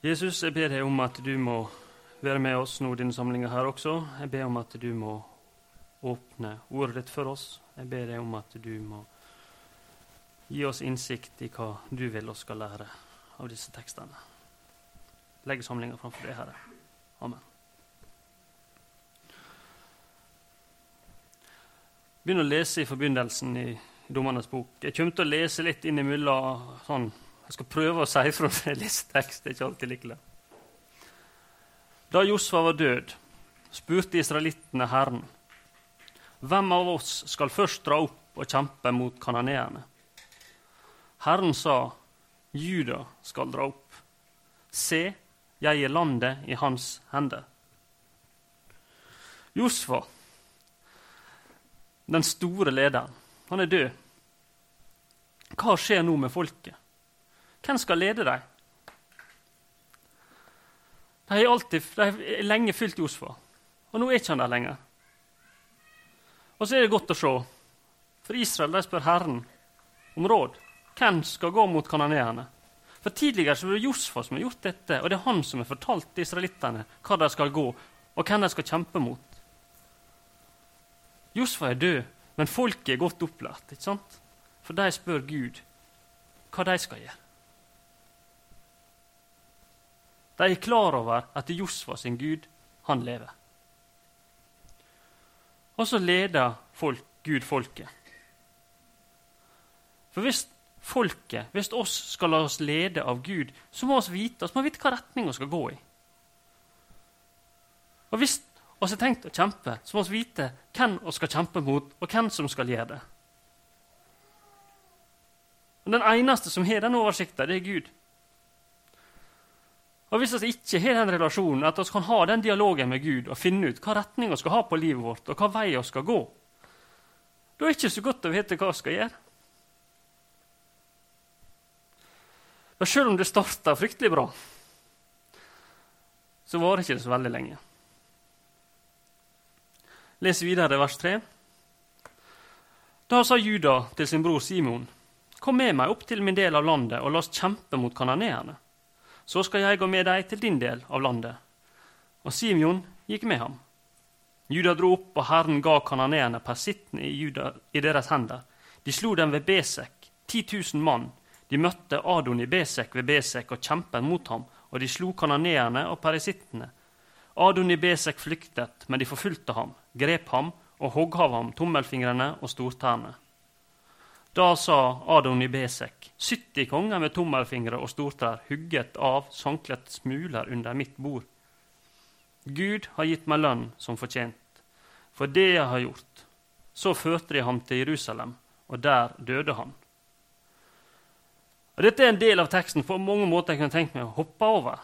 Jesus, jeg ber deg om at du må være med oss nå i denne samlinga her også. Jeg ber om at du må åpne ordet ditt for oss. Jeg ber deg om at du må gi oss innsikt i hva du vil oss skal lære av disse tekstene. Legg samlinga framfor deg, Herre. Amen. begynner å lese i forbindelsen i Dommernes bok. Jeg kommer til å lese litt innimellom. Sånn. Jeg skal prøve å si ifra når jeg leser tekst. Det er ikke alltid like lett. Da Josfa var død, spurte israelittene Herren. Hvem av oss skal først dra opp og kjempe mot kananeerne? Herren sa, Juda skal dra opp. Se, jeg gir landet i hans hender. Josfa den store lederen. Han er død. Hva skjer nå med folket? Hvem skal lede dem? De har, lenge fylt Josfa, og nå er ikke han der lenger. Og så er det godt å se, for Israel de spør Herren om råd. Hvem skal gå mot kanoneerne? For Tidligere så var det Josfa som har gjort dette, og det er han som har fortalt israelittene hva de skal gå, og hvem de skal kjempe mot. Josfa er død, men folket er godt opplært. ikke sant? For de spør Gud hva de skal gjøre. De er klar over at Josfa sin Gud, han lever. Og så leder folk, Gud folket. For hvis folket, hvis oss skal la oss lede av Gud, så må vi vite, må vite hva retning vi skal gå i. Og hvis vi har tenkt å kjempe, så må vi vite hvem vi skal kjempe mot, og hvem som skal gjøre det. Og Den eneste som har den oversikten, det er Gud. Og Hvis vi ikke har den relasjonen, at vi kan ha den dialogen med Gud og finne ut hva retning vi skal ha på livet vårt, og hva vei vi skal gå, da er det ikke så godt å vite hva vi skal gjøre. Og Selv om det starta fryktelig bra, så varer ikke så veldig lenge. Les videre vers 3. Da sa Juda til sin bror Simon.: Kom med meg opp til min del av landet, og la oss kjempe mot kananeerne. Så skal jeg gå med deg til din del av landet. Og Simeon gikk med ham. Juda dro opp, og Herren ga kananeerne persittene i, i deres hender. De slo dem ved Besek, 10 000 mann. De møtte Adon i Besek ved Besek og kjempet mot ham, og de slo kananeerne og perisittene. Adon i Besek flyktet, men de forfulgte ham grep ham og hogg av ham tommelfingrene og stortærne. Da sa Adon i Besek, 70 konger med tommelfingre og stortær hugget av sanklet smuler under mitt bord. Gud har gitt meg lønn som fortjent, for det jeg har gjort. Så førte de ham til Jerusalem, og der døde han. Og dette er en del av teksten på mange måter jeg kunne tenkt meg å hoppe over,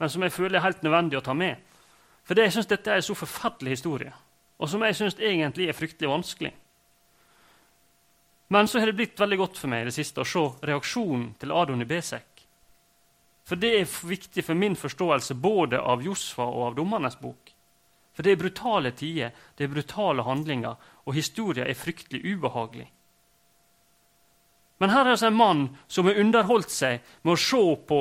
men som jeg føler er helt nødvendig å ta med. For jeg syns dette er en så forferdelig historie og som jeg syns egentlig er fryktelig vanskelig. Men så har det blitt veldig godt for meg i det siste å se reaksjonen til Adon i Besek. For det er viktig for min forståelse både av Josfa og av Dommernes bok. For det er brutale tider, det er brutale handlinger, og historien er fryktelig ubehagelig. Men her er det en mann som har underholdt seg med å se på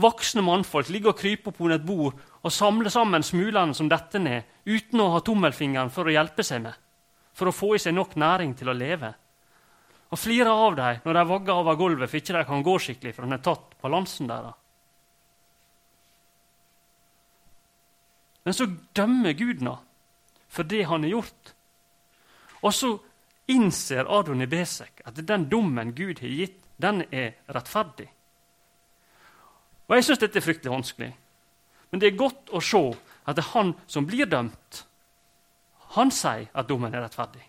voksne mannfolk ligge og krype på et bord og samle sammen smulene som detter ned, uten å ha tommelfingeren for å hjelpe seg med, for å få i seg nok næring til å leve. Og flirer av dem når de vagger over gulvet for ikke de kan gå skikkelig, for han har tatt balansen deres. Men så dømmer Gud nå for det han har gjort. Og så innser Adon Besek at den dommen Gud har gitt, den er rettferdig. Og Jeg syns dette er fryktelig vanskelig. Men det er godt å se at det er han som blir dømt. Han sier at dommen er rettferdig.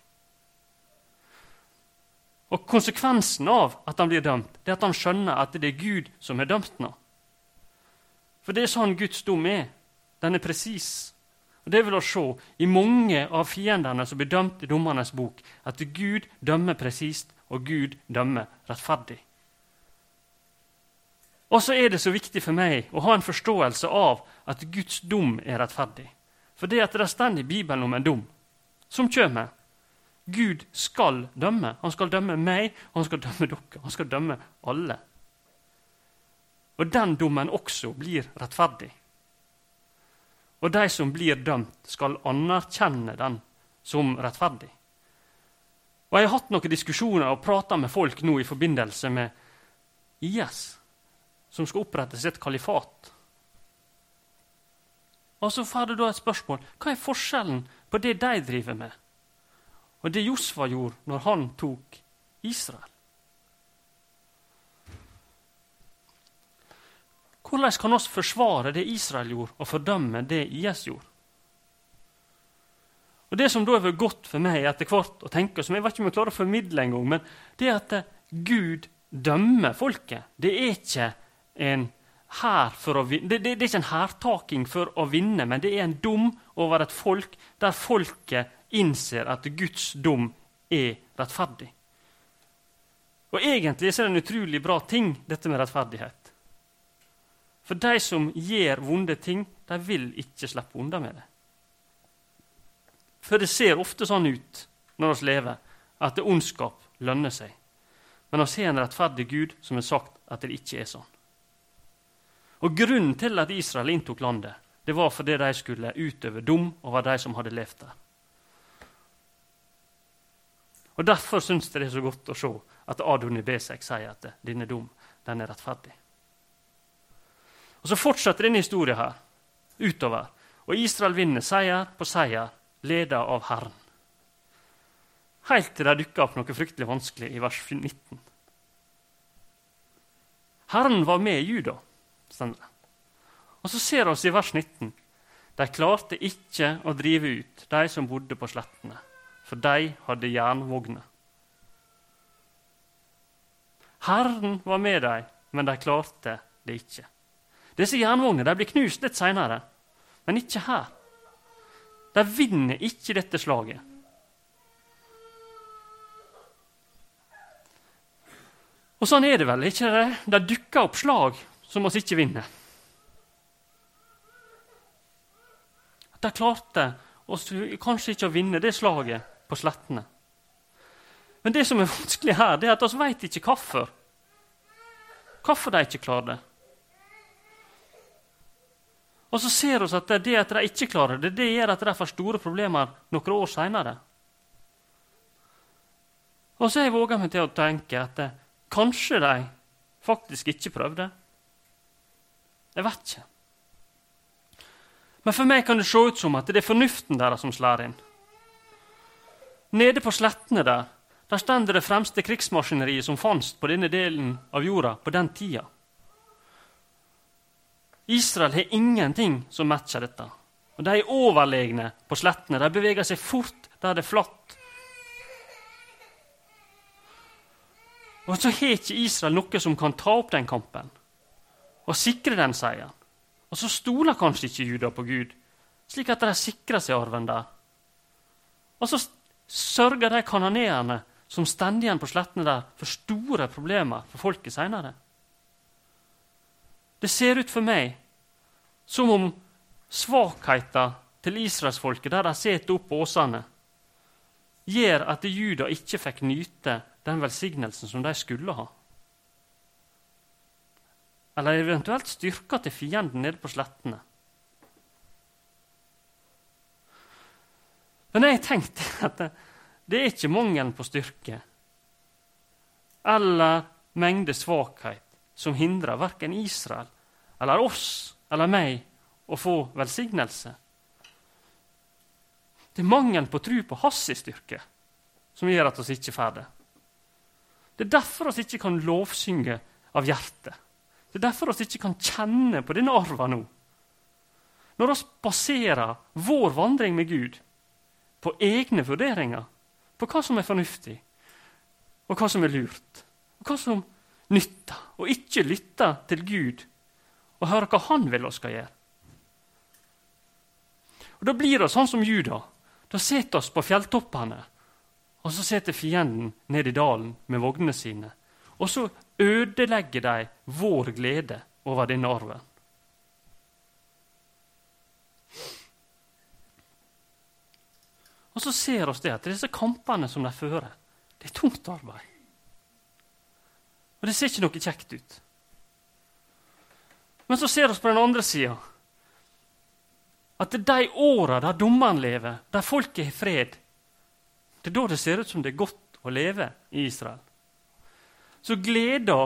Og Konsekvensen av at han blir dømt, det er at han skjønner at det er Gud som har dømt ham. For det er sånn Guds dom er. Den er presis. Og Det vil å se i mange av fiendene som blir dømt i dommernes bok, at Gud dømmer presist, og Gud dømmer rettferdig. Og så er det så viktig for meg å ha en forståelse av at Guds dom er rettferdig. For det at det står i Bibelen om en dom som kommer. Gud skal dømme. Han skal dømme meg, og han skal dømme dere. Han skal dømme alle. og den dommen også blir rettferdig. Og de som blir dømt, skal anerkjenne den som rettferdig. Og Jeg har hatt noen diskusjoner og prata med folk nå i forbindelse med IS, som skal opprette sitt kalifat. Og så får du da et spørsmål hva er forskjellen på det de driver med, og det Josfa gjorde når han tok Israel? Hvordan kan oss forsvare det Israel gjorde, og fordømme det IS gjorde? Og Det som da har vært godt for meg etter hvert å tenke, som jeg vet ikke om jeg klarer å formidle engang, men det er at Gud dømmer folket. Det er ikke en vinne. Det, det, det er ikke en hærtaking for å vinne, men det er en dom over et folk der folket innser at Guds dom er rettferdig. Og Egentlig er det en utrolig bra ting, dette med rettferdighet. For de som gjør vonde ting, de vil ikke slippe unna med det. For det ser ofte sånn ut når vi lever, at det ondskap lønner seg. Men vi har en rettferdig Gud som har sagt at det ikke er sånn. Og Grunnen til at Israel inntok landet, det var fordi de skulle utøve dom over de som hadde levd der. Og Derfor syns jeg det er så godt å se at Adoni Besek sier at denne dom den er rettferdig. Og Så fortsetter denne historien her utover, og Israel vinner seier på seier, ledet av Herren. Helt til det dukker opp noe fryktelig vanskelig i vers 19. Herren var med Juda, står det. Og så ser vi i vers 19 de klarte ikke å drive ut de som bodde på slettene, for de hadde jernvogner. Herren var med dem, men de klarte det ikke. Disse jernvognene blir knust litt seinere, men ikke her. De vinner ikke dette slaget. Og sånn er det vel, ikke det? Det dukker opp slag som vi ikke vinner. De klarte oss kanskje ikke å vinne det slaget på slettene. Men det som er vanskelig her, det er at vi vet ikke hvorfor. Hvorfor de ikke klarer det. Og så ser vi at det at de ikke klarer det, det gjør at de får store problemer noen år seinere. Og så har jeg våga meg til å tenke at eh, kanskje de faktisk ikke prøvde. Jeg vet ikke. Men for meg kan det se ut som at det er fornuften deres som slår inn. Nede på slettene der der stender det fremste krigsmaskineriet som fantes på denne delen av jorda på den tida. Israel har ingenting som matcher dette. Og De er overlegne på slettene. De beveger seg fort der det er flatt. Og så har ikke Israel noe som kan ta opp den kampen og sikre den seieren. Og så stoler kanskje ikke Juda på Gud, slik at de sikrer seg arven der. Og så sørger de kanoneerne som står igjen på slettene der, for store problemer for folket seinere. Det ser ut for meg som om svakheten til israelsfolket, der de sitter oppe på åsene, gjør at Juda ikke fikk nyte den velsignelsen som de skulle ha. Eller eventuelt styrka til fienden nede på slettene. Men jeg tenkte at det, er ikke mangelen på styrke eller mengde svakhet som hindrer verken Israel eller oss eller meg å få velsignelse. Det er mangelen på tro på hans styrke som gjør at vi ikke får det. Det er derfor vi ikke kan lovsynge av hjertet. Det er derfor vi ikke kan kjenne på denne arven nå. Når vi baserer vår vandring med Gud på egne vurderinger, på hva som er fornuftig, og hva som er lurt, og hva som nytter, og ikke lytter til Gud og hører hva han vil oss skal gjøre. Og Da blir det sånn som Juda. Da setter oss på fjelltoppene, og så setter fienden ned i dalen med vognene sine. Og så ødelegger de vår glede over denne arven. Og så ser vi det at disse kampene som de fører, det er tungt arbeid. Og det ser ikke noe kjekt ut. Men så ser vi på den andre sida at det er de åra der dommene lever, der folket har fred, det er da det ser ut som det er godt å leve i Israel. Så gleda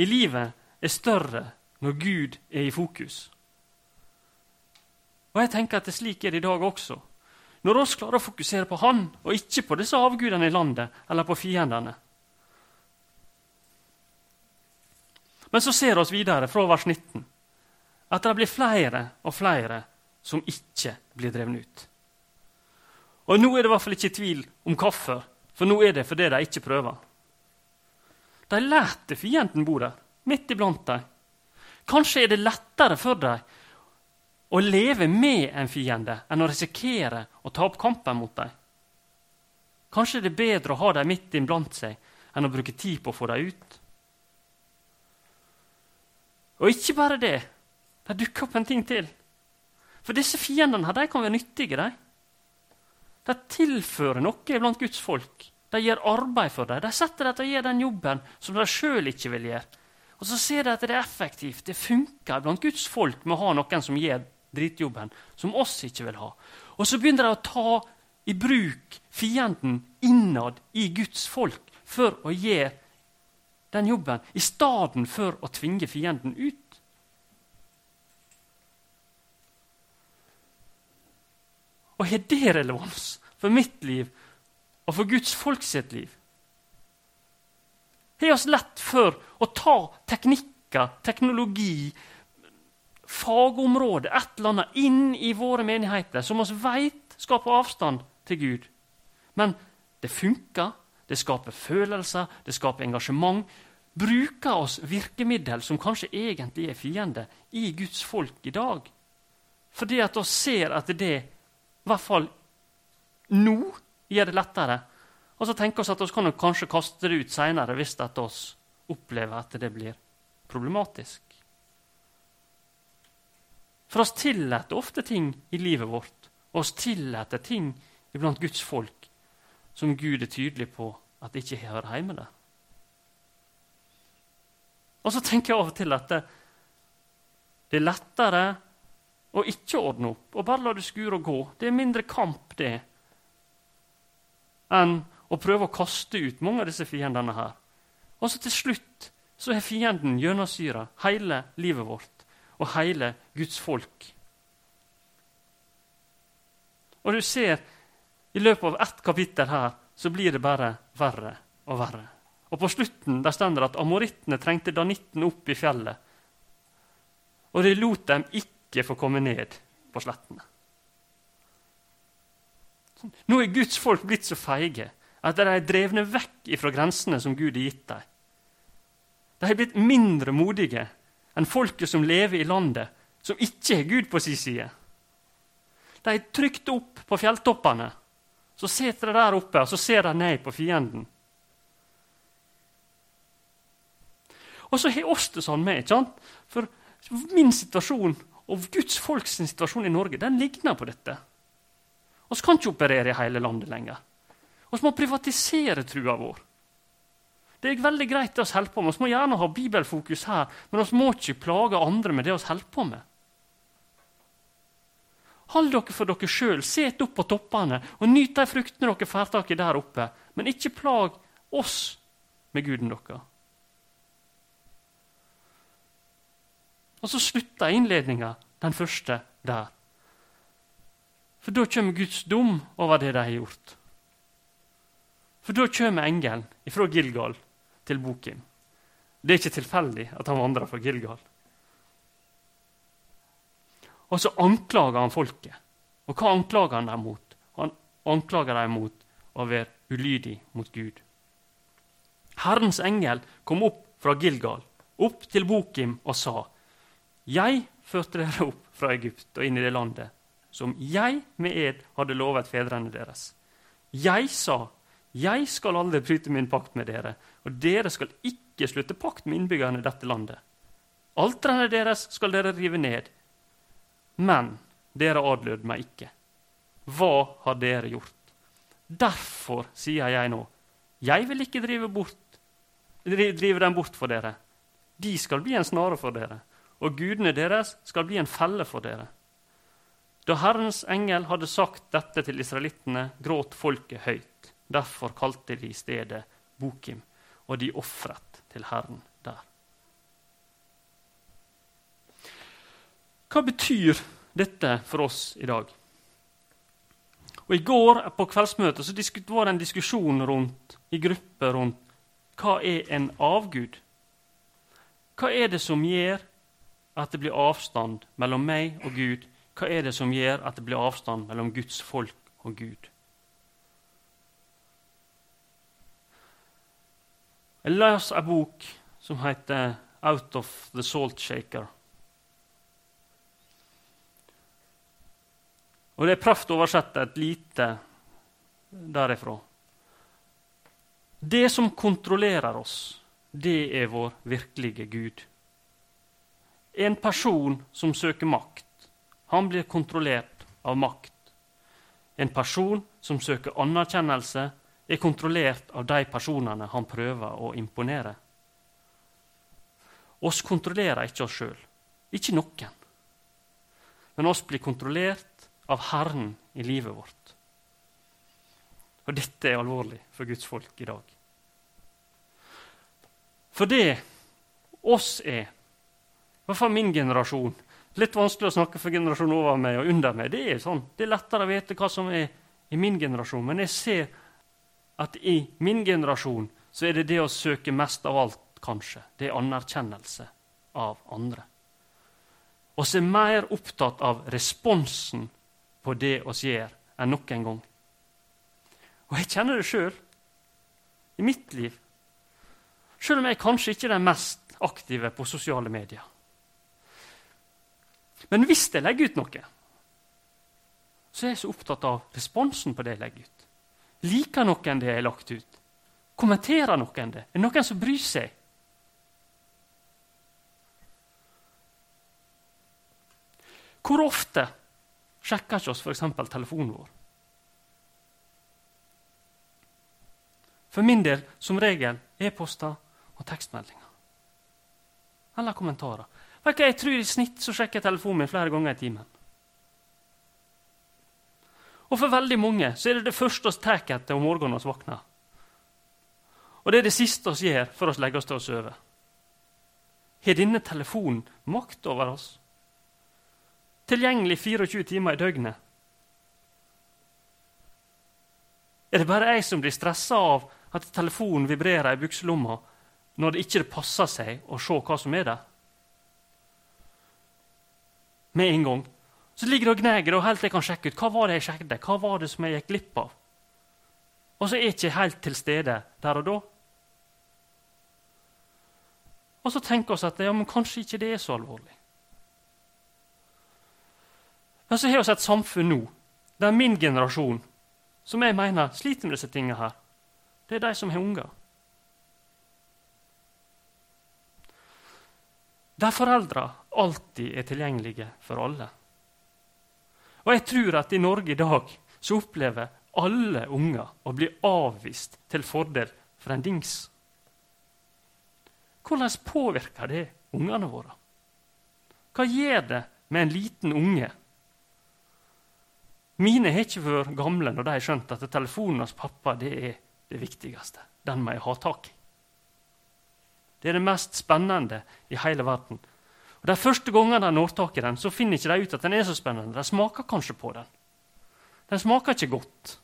i livet er større når Gud er i fokus. Og jeg tenker at det slik er det i dag også. Når oss klarer å fokusere på Han, og ikke på disse avgudene i landet eller på fiendene. Men så ser vi videre fra vers 19 at det blir flere og flere som ikke blir drevet ut. Og nå er det i hvert fall ikke tvil om hvorfor, for nå er det fordi de ikke prøver. De lærte fienden bo der, midt iblant dem. Kanskje er det lettere for dem å leve med en fiende enn å risikere å ta opp kampen mot dem. Kanskje det er bedre å ha dem midt iblant seg enn å bruke tid på å få dem ut. Og ikke bare det. Det dukker opp en ting til. For disse fiendene her, de kan være nyttige. De De tilfører noe blant Guds folk. De gjør arbeid for dem. De setter dem til å gjøre den jobben som de sjøl ikke vil gjøre. Og så ser de at det er effektivt. Det funker blant Guds folk med å ha noen som gjør dritjobben, som oss ikke vil ha. Og så begynner de å ta i bruk fienden innad i Guds folk for å gjøre den jobben, i stedet for å tvinge fienden ut. Og har det relevans for mitt liv og for Guds folk sitt liv? Har oss lett for å ta teknikker, teknologi, fagområde, et eller annet, inn i våre menigheter som vi vet skaper avstand til Gud? Men det funker, det skaper følelser, det skaper engasjement. Bruker oss virkemiddel som kanskje egentlig er fiende, i Guds folk i dag? Fordi at vi ser at det i hvert fall nå gjør det lettere. Og så tenker vi at vi kan kanskje kaste det ut seinere hvis vi opplever at det blir problematisk. For oss tillater ofte ting i livet vårt, og oss tillater ting iblant Guds folk som Gud er tydelig på at det ikke hører hjemme der. Og så tenker jeg av og til at det, det er lettere å ikke ordne opp og bare la det skure og gå. Det er mindre kamp, det, enn å prøve å kaste ut mange av disse fiendene her. Og så til slutt så er fienden gjennomsyra hele livet vårt og hele Guds folk. Og du ser, i løpet av ett kapittel her så blir det bare verre og verre. Og på slutten der står det at amorittene trengte danitten opp i fjellet. Og de lot dem ikke få komme ned på slettene. Nå er Guds folk blitt så feige at de er drevne vekk fra grensene som Gud har gitt dem. De har blitt mindre modige enn folket som lever i landet, som ikke har Gud på sin side. De er trykt opp på fjelltoppene. Så sitter de der oppe og så ser de ned på fienden. Og så har oss det sånn med. ikke sant? For min situasjon og Guds folks situasjon i Norge den ligner på dette. Vi kan ikke operere i hele landet lenger. Vi må privatisere trua vår. Det er veldig greit det vi holder på med. Vi må gjerne ha bibelfokus her, men vi må ikke plage andre med det vi holder på med. Hold dere for dere sjøl, set opp på toppene og nyt de fruktene dere får tak i der oppe, men ikke plag oss med guden deres. Og så slutter innledninga, den første, der. For da kommer Guds dom over det de har gjort. For da kommer engelen fra Gilgal til Bokim. Det er ikke tilfeldig at han vandrer fra Gilgal. Og så anklager han folket. Og hva anklager han dem mot? Han anklager dem mot å være ulydig mot Gud. Herrens engel kom opp fra Gilgal, opp til Bokim, og sa:" Jeg førte dere opp fra Egypt og inn i det landet som jeg med ed hadde lovet fedrene deres. Jeg sa, jeg skal aldri bryte min pakt med dere, og dere skal ikke slutte pakt med innbyggerne i dette landet. Alterne deres skal dere rive ned. Men dere adlød meg ikke. Hva har dere gjort? Derfor sier jeg nå, jeg vil ikke drive, bort, drive dem bort for dere. De skal bli en snare for dere og gudene deres skal bli en felle for dere. Da Herrens engel hadde sagt dette til israelittene, gråt folket høyt. Derfor kalte de stedet Bokim, og de ofret til Herren der. Hva betyr dette for oss i dag? Og I går på kveldsmøtet så var det en diskusjon rundt, i grupper rundt hva er en avgud. Hva er det som gjør at det blir avstand mellom meg og Gud? Hva er det som gjør at det blir avstand mellom Guds folk og Gud? Jeg leser en bok som heter 'Out of the Salt Shaker'. Og det er prøvd å oversette et lite derifra. Det som kontrollerer oss, det er vår virkelige Gud. En person som søker makt, han blir kontrollert av makt. En person som søker anerkjennelse, er kontrollert av de personene han prøver å imponere. Oss kontrollerer ikke oss sjøl, ikke noen. Men oss blir kontrollert av Herren i livet vårt. Og dette er alvorlig for Guds folk i dag. For det oss er, i hvert fall min generasjon Litt vanskelig å snakke for generasjonen over meg og under meg. Det er sånn. Det er lettere å vite hva som er i min generasjon. Men jeg ser at i min generasjon så er det det å søke mest av alt, kanskje. Det er anerkjennelse av andre. Og så er mer opptatt av responsen på det oss gjør, enn noen gang. Og jeg kjenner det sjøl i mitt liv. Sjøl om jeg kanskje ikke er den mest aktive på sosiale medier. Men hvis jeg legger ut noe, så er jeg så opptatt av responsen på det jeg legger ut. Liker noen det jeg har lagt ut? Kommenterer noen det? Er det noen som bryr seg? Hvor ofte sjekker ikke oss f.eks. telefonen vår. For min del som regel e-poster og tekstmeldinger. Eller kommentarer. Jeg tror I snitt så sjekker jeg telefonen min flere ganger i timen. Og for veldig mange så er det det første vi tar etter om morgenen vi våkner. Og det er det siste vi gjør før vi legger oss til å sove. Har denne telefonen makt over oss? tilgjengelig 24 timer i døgnet? Er det bare jeg som blir stressa av at telefonen vibrerer i bukselomma når det ikke passer seg å se hva som er der? Med en gang. Så ligger det og gnager helt til jeg kan sjekke ut hva var det jeg sjekket, hva var det som jeg gikk glipp av. Og så er jeg ikke helt til stede der og da. Og så tenker vi at ja, men kanskje ikke det er så alvorlig. Men så har vi et samfunn nå der min generasjon, som jeg mener sliter med disse tingene her, det er de som har unger. Der foreldre alltid er tilgjengelige for alle. Og jeg tror at i Norge i dag så opplever alle unger å bli avvist til fordel for en dings. Hvordan påvirker det ungene våre? Hva gjør det med en liten unge mine har ikke vært gamle når de har skjønt at telefonen hos pappa det er det viktigste. Den må jeg ha tak i. Det er det mest spennende i hele verden. Og De første gangene de når tak i den, så finner ikke de ut at den er så spennende. De smaker kanskje på den. Den smaker ikke godt.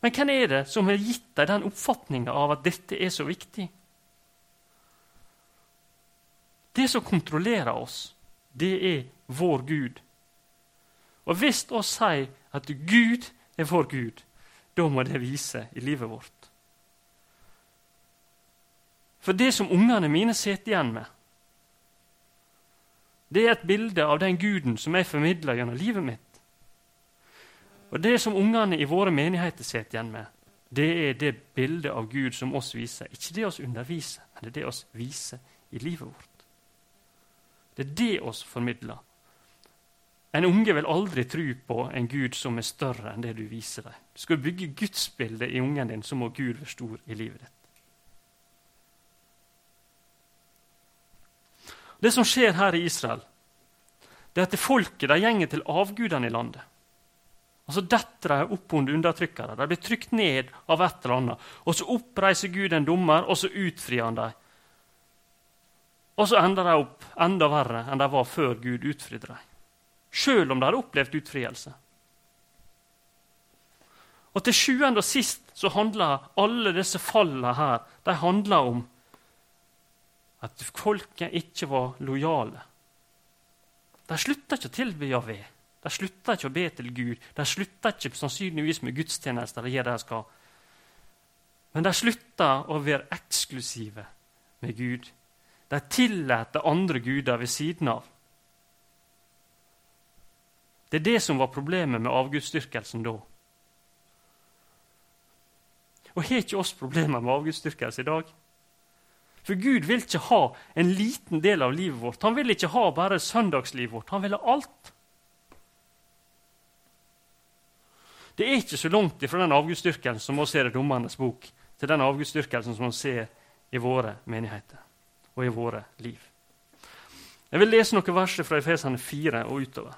Men hvem er det som har gitt deg den oppfatninga av at dette er så viktig? Det som kontrollerer oss, det er vår Gud og hvis vi sier at Gud er vår Gud, da må det vise i livet vårt. For det som ungene mine sitter igjen med, det er et bilde av den guden som jeg formidler gjennom livet mitt. Og det som ungene i våre menigheter sitter igjen med, det er det bildet av Gud som oss viser. Ikke det oss underviser, men det er det oss viser i livet vårt. Det er det oss formidler. En unge vil aldri tro på en Gud som er større enn det du viser dem. Du skal bygge gudsbildet i ungen din, så må Gud være stor i livet ditt. Det som skjer her i Israel, det er at folket de gjenger til avgudene i landet. Og Så detter de opp under undertrykkere. De blir trykt ned av et eller annet. Og Så oppreiser Gud en dommer, og så utfrir han dem. Og så ender de opp enda verre enn de var før Gud utfridde dem. Sjøl om de hadde opplevd utfrielse. Og til sjuende og sist så handler alle disse fallene her de handler om at folket ikke var lojale. De slutta ikke å tilby Javé. De slutta ikke å be til Gud. De slutta ikke sannsynligvis med gudstjenester. eller det de skal. Men de slutta å være eksklusive med Gud. De tillater andre guder ved siden av. Det er det som var problemet med avgudsdyrkelsen da. Og har ikke oss problemer med avgudsdyrkelse i dag? For Gud vil ikke ha en liten del av livet vårt. Han vil ikke ha bare søndagslivet vårt. Han vil ha alt. Det er ikke så langt ifra den avgudsdyrkelsen som vi ser i Dommernes bok, til den avgudsdyrkelsen som vi ser i våre menigheter og i våre liv. Jeg vil lese noen verser fra Efesene 4 og utover.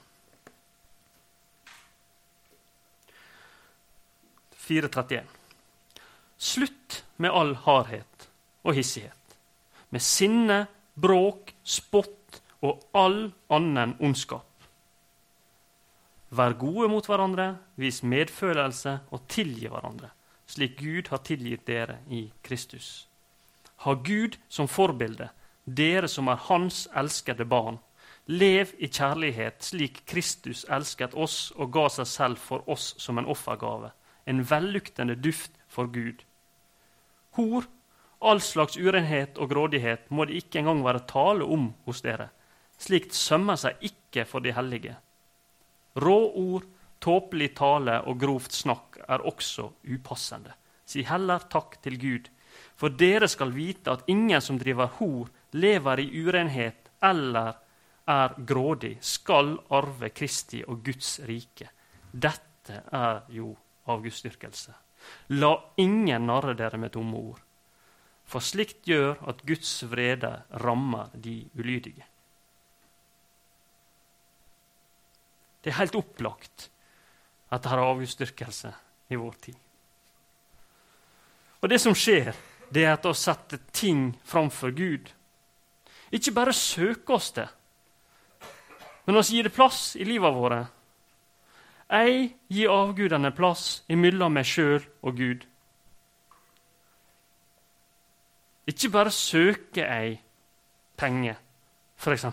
4.31. Slutt med all hardhet og hissighet med sinne, bråk, spott og all annen ondskap. Vær gode mot hverandre, vis medfølelse og tilgi hverandre, slik Gud har tilgitt dere i Kristus. Ha Gud som forbilde, dere som er Hans elskede barn. Lev i kjærlighet slik Kristus elsket oss og ga seg selv for oss som en offergave, en velluktende duft for Gud. Hor All slags urenhet og grådighet må det ikke engang være tale om hos dere. Slikt sømmer seg ikke for de hellige. Rå ord, tåpelig tale og grovt snakk er også upassende. Si heller takk til Gud, for dere skal vite at ingen som driver hor, lever i urenhet eller er grådig, skal arve Kristi og Guds rike. Dette er jo avgudsdyrkelse. La ingen narre dere med tomme ord for slikt gjør at Guds vrede rammer de ulydige. Det er helt opplagt at det har avgudsdyrkelse i vår tid. Og det som skjer, det er at vi setter ting framfor Gud. Ikke bare søker oss det, men å gir det plass i livet våre. Jeg gir avgudene plass imellom meg sjøl og Gud. Ikke bare søker jeg penger, f.eks.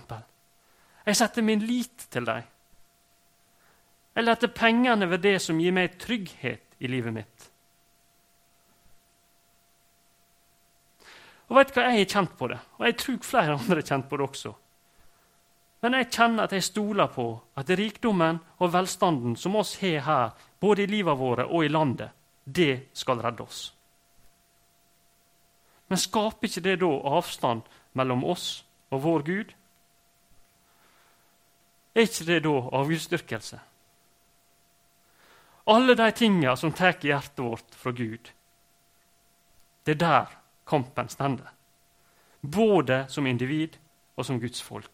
Jeg setter min lit til dem. Eller at det er pengene ved det som gir meg trygghet i livet mitt. Og vet hva, Jeg har kjent på det, og jeg tror flere andre har kjent på det også. Men jeg kjenner at jeg stoler på at rikdommen og velstanden som oss har her, både i livet våre og i landet, det skal redde oss. Men skaper ikke det da avstand mellom oss og vår Gud? Er ikke det da avgudsdyrkelse? Alle de tinga som tar hjertet vårt fra Gud, det er der kampen stender. Både som individ og som Guds folk.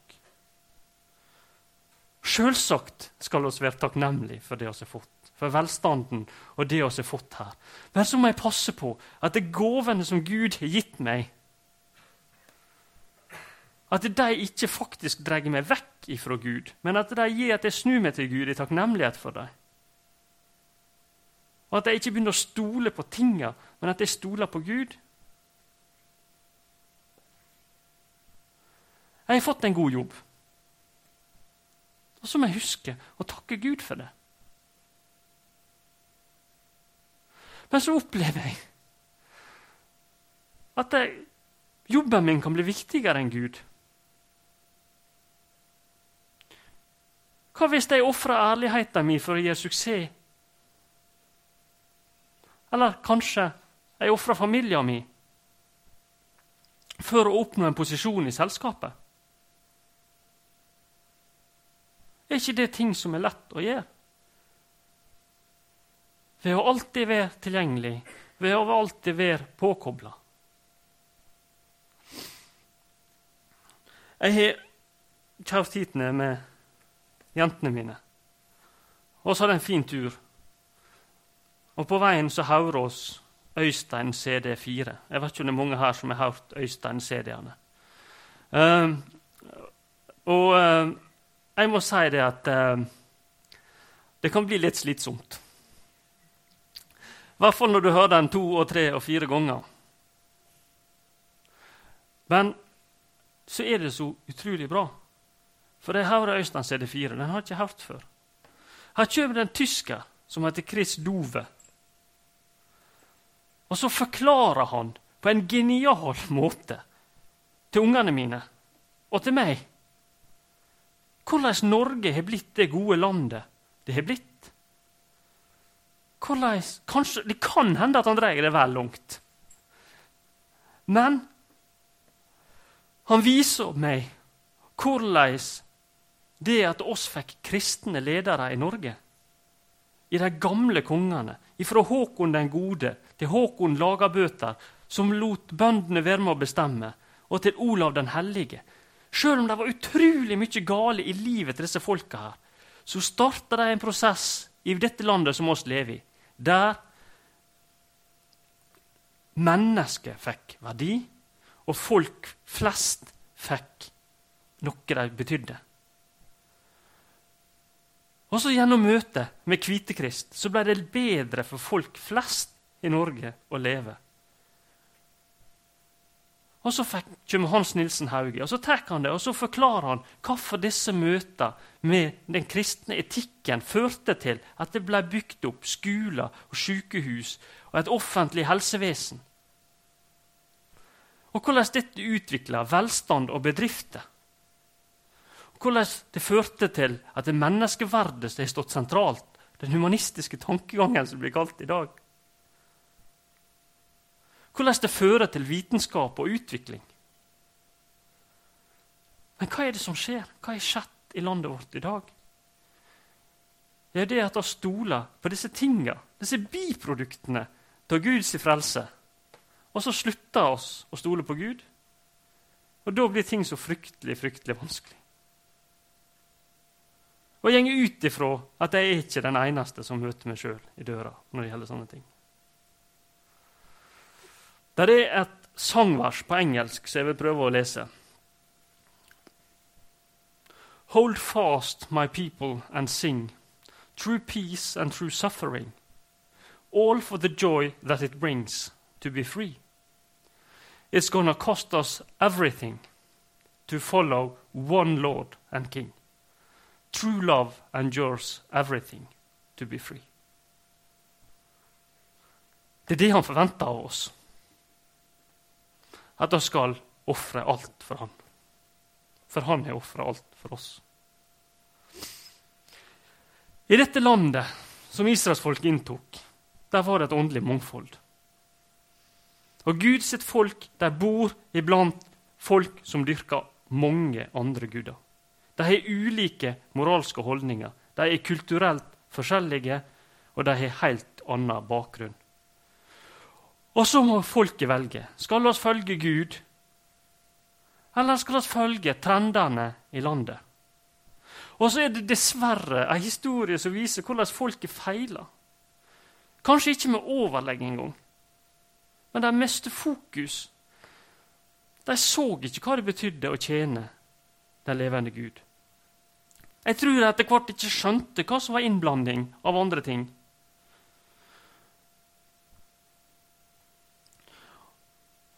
Sjølsagt skal vi være takknemlige for det vi har fått for velstanden og det vi har fått her. Men så må jeg passe på at det gavene som Gud har gitt meg, at de ikke faktisk drar meg vekk ifra Gud, men at de gir at jeg snur meg til Gud i takknemlighet for dem. Og at jeg ikke begynner å stole på tinga, men at jeg stoler på Gud. Jeg har fått en god jobb. Og så må jeg huske å takke Gud for det. Men så opplever jeg at jeg, jobben min kan bli viktigere enn Gud. Hva hvis jeg ofrer ærligheten min for å gjøre suksess? Eller kanskje jeg ofrer familien min for å oppnå en posisjon i selskapet? Er ikke det ting som er lett å gjøre? Ved å alltid være tilgjengelig, ved å alltid være påkobla. Jeg har kjørt hit ned med jentene mine. Og så hadde jeg en fin tur. Og på veien så hører oss Øystein CD4. Jeg vet ikke om det er mange her som har hørt Øystein CD-ene. Uh, ehm, og uh, jeg må si det at uh, det kan bli litt slitsomt. I hvert fall når du hører den to og tre og fire ganger. Men så er det så utrolig bra. For jeg hører Øystein CD4. Den har jeg ikke hørt før. Her kommer det en tysker som heter Chris Dove. Og så forklarer han på en genial måte til ungene mine og til meg hvordan Norge har blitt det gode landet det har blitt. Kanskje, det kan hende at han dreier det vel langt. Men han viser meg hvordan det at oss fikk kristne ledere i Norge, i de gamle kongene, fra Håkon den gode til Håkon Lagabøter, som lot bøndene være med å bestemme, og til Olav den hellige. Selv om det var utrolig mye gale i livet til disse folka, her, så starta de en prosess i dette landet som oss lever i, der mennesket fikk verdi, og folk flest fikk noe de betydde. Og så Gjennom møtet med Kvitekrist så ble det bedre for folk flest i Norge å leve. Og Så kommer Hans Nilsen Hauge og så tar han det, og så forklarer han hvorfor disse møtene med den kristne etikken førte til at det ble bygd opp skoler og sykehus og et offentlig helsevesen. Og hvordan dette utvikla velstand og bedrifter hvordan det førte til at det menneskeverdet har stått sentralt, den humanistiske tankegangen som blir kalt i dag. Hvordan det fører til vitenskap og utvikling. Men hva er det som skjer? Hva har skjedd i landet vårt i dag? Det er det at vi stoler på disse tinga, disse biproduktene av Guds frelse. Og så slutter oss å stole på Gud. Og da blir ting så fryktelig, fryktelig vanskelig. Og jeg går ut ifra at jeg er ikke den eneste som møter meg sjøl i døra når det gjelder sånne ting. Det er et sangvers på engelsk som jeg vil prøve å lese. Hold fast, my people, and sing, true peace and true suffering, all for the joy that it brings to be free. It's gonna cost us everything to follow one Lord and King. True love endures everything to be free. Det er det han forventer av oss. At vi skal ofre alt for han. For han har ofra alt for oss. I dette landet som israelsfolk inntok, der var det et åndelig mangfold. Og Gud sitt folk der bor iblant folk som dyrker mange andre guder. De har ulike moralske holdninger. De er kulturelt forskjellige, og de har helt annen bakgrunn. Og så må folket velge. Skal vi følge Gud, eller skal vi følge trendene i landet? Og så er det dessverre en historie som viser hvordan folket feiler. Kanskje ikke med overlegg engang, men de mister fokus. De så ikke hva det betydde å tjene den levende Gud. Jeg tror jeg etter hvert ikke skjønte hva som var innblanding av andre ting.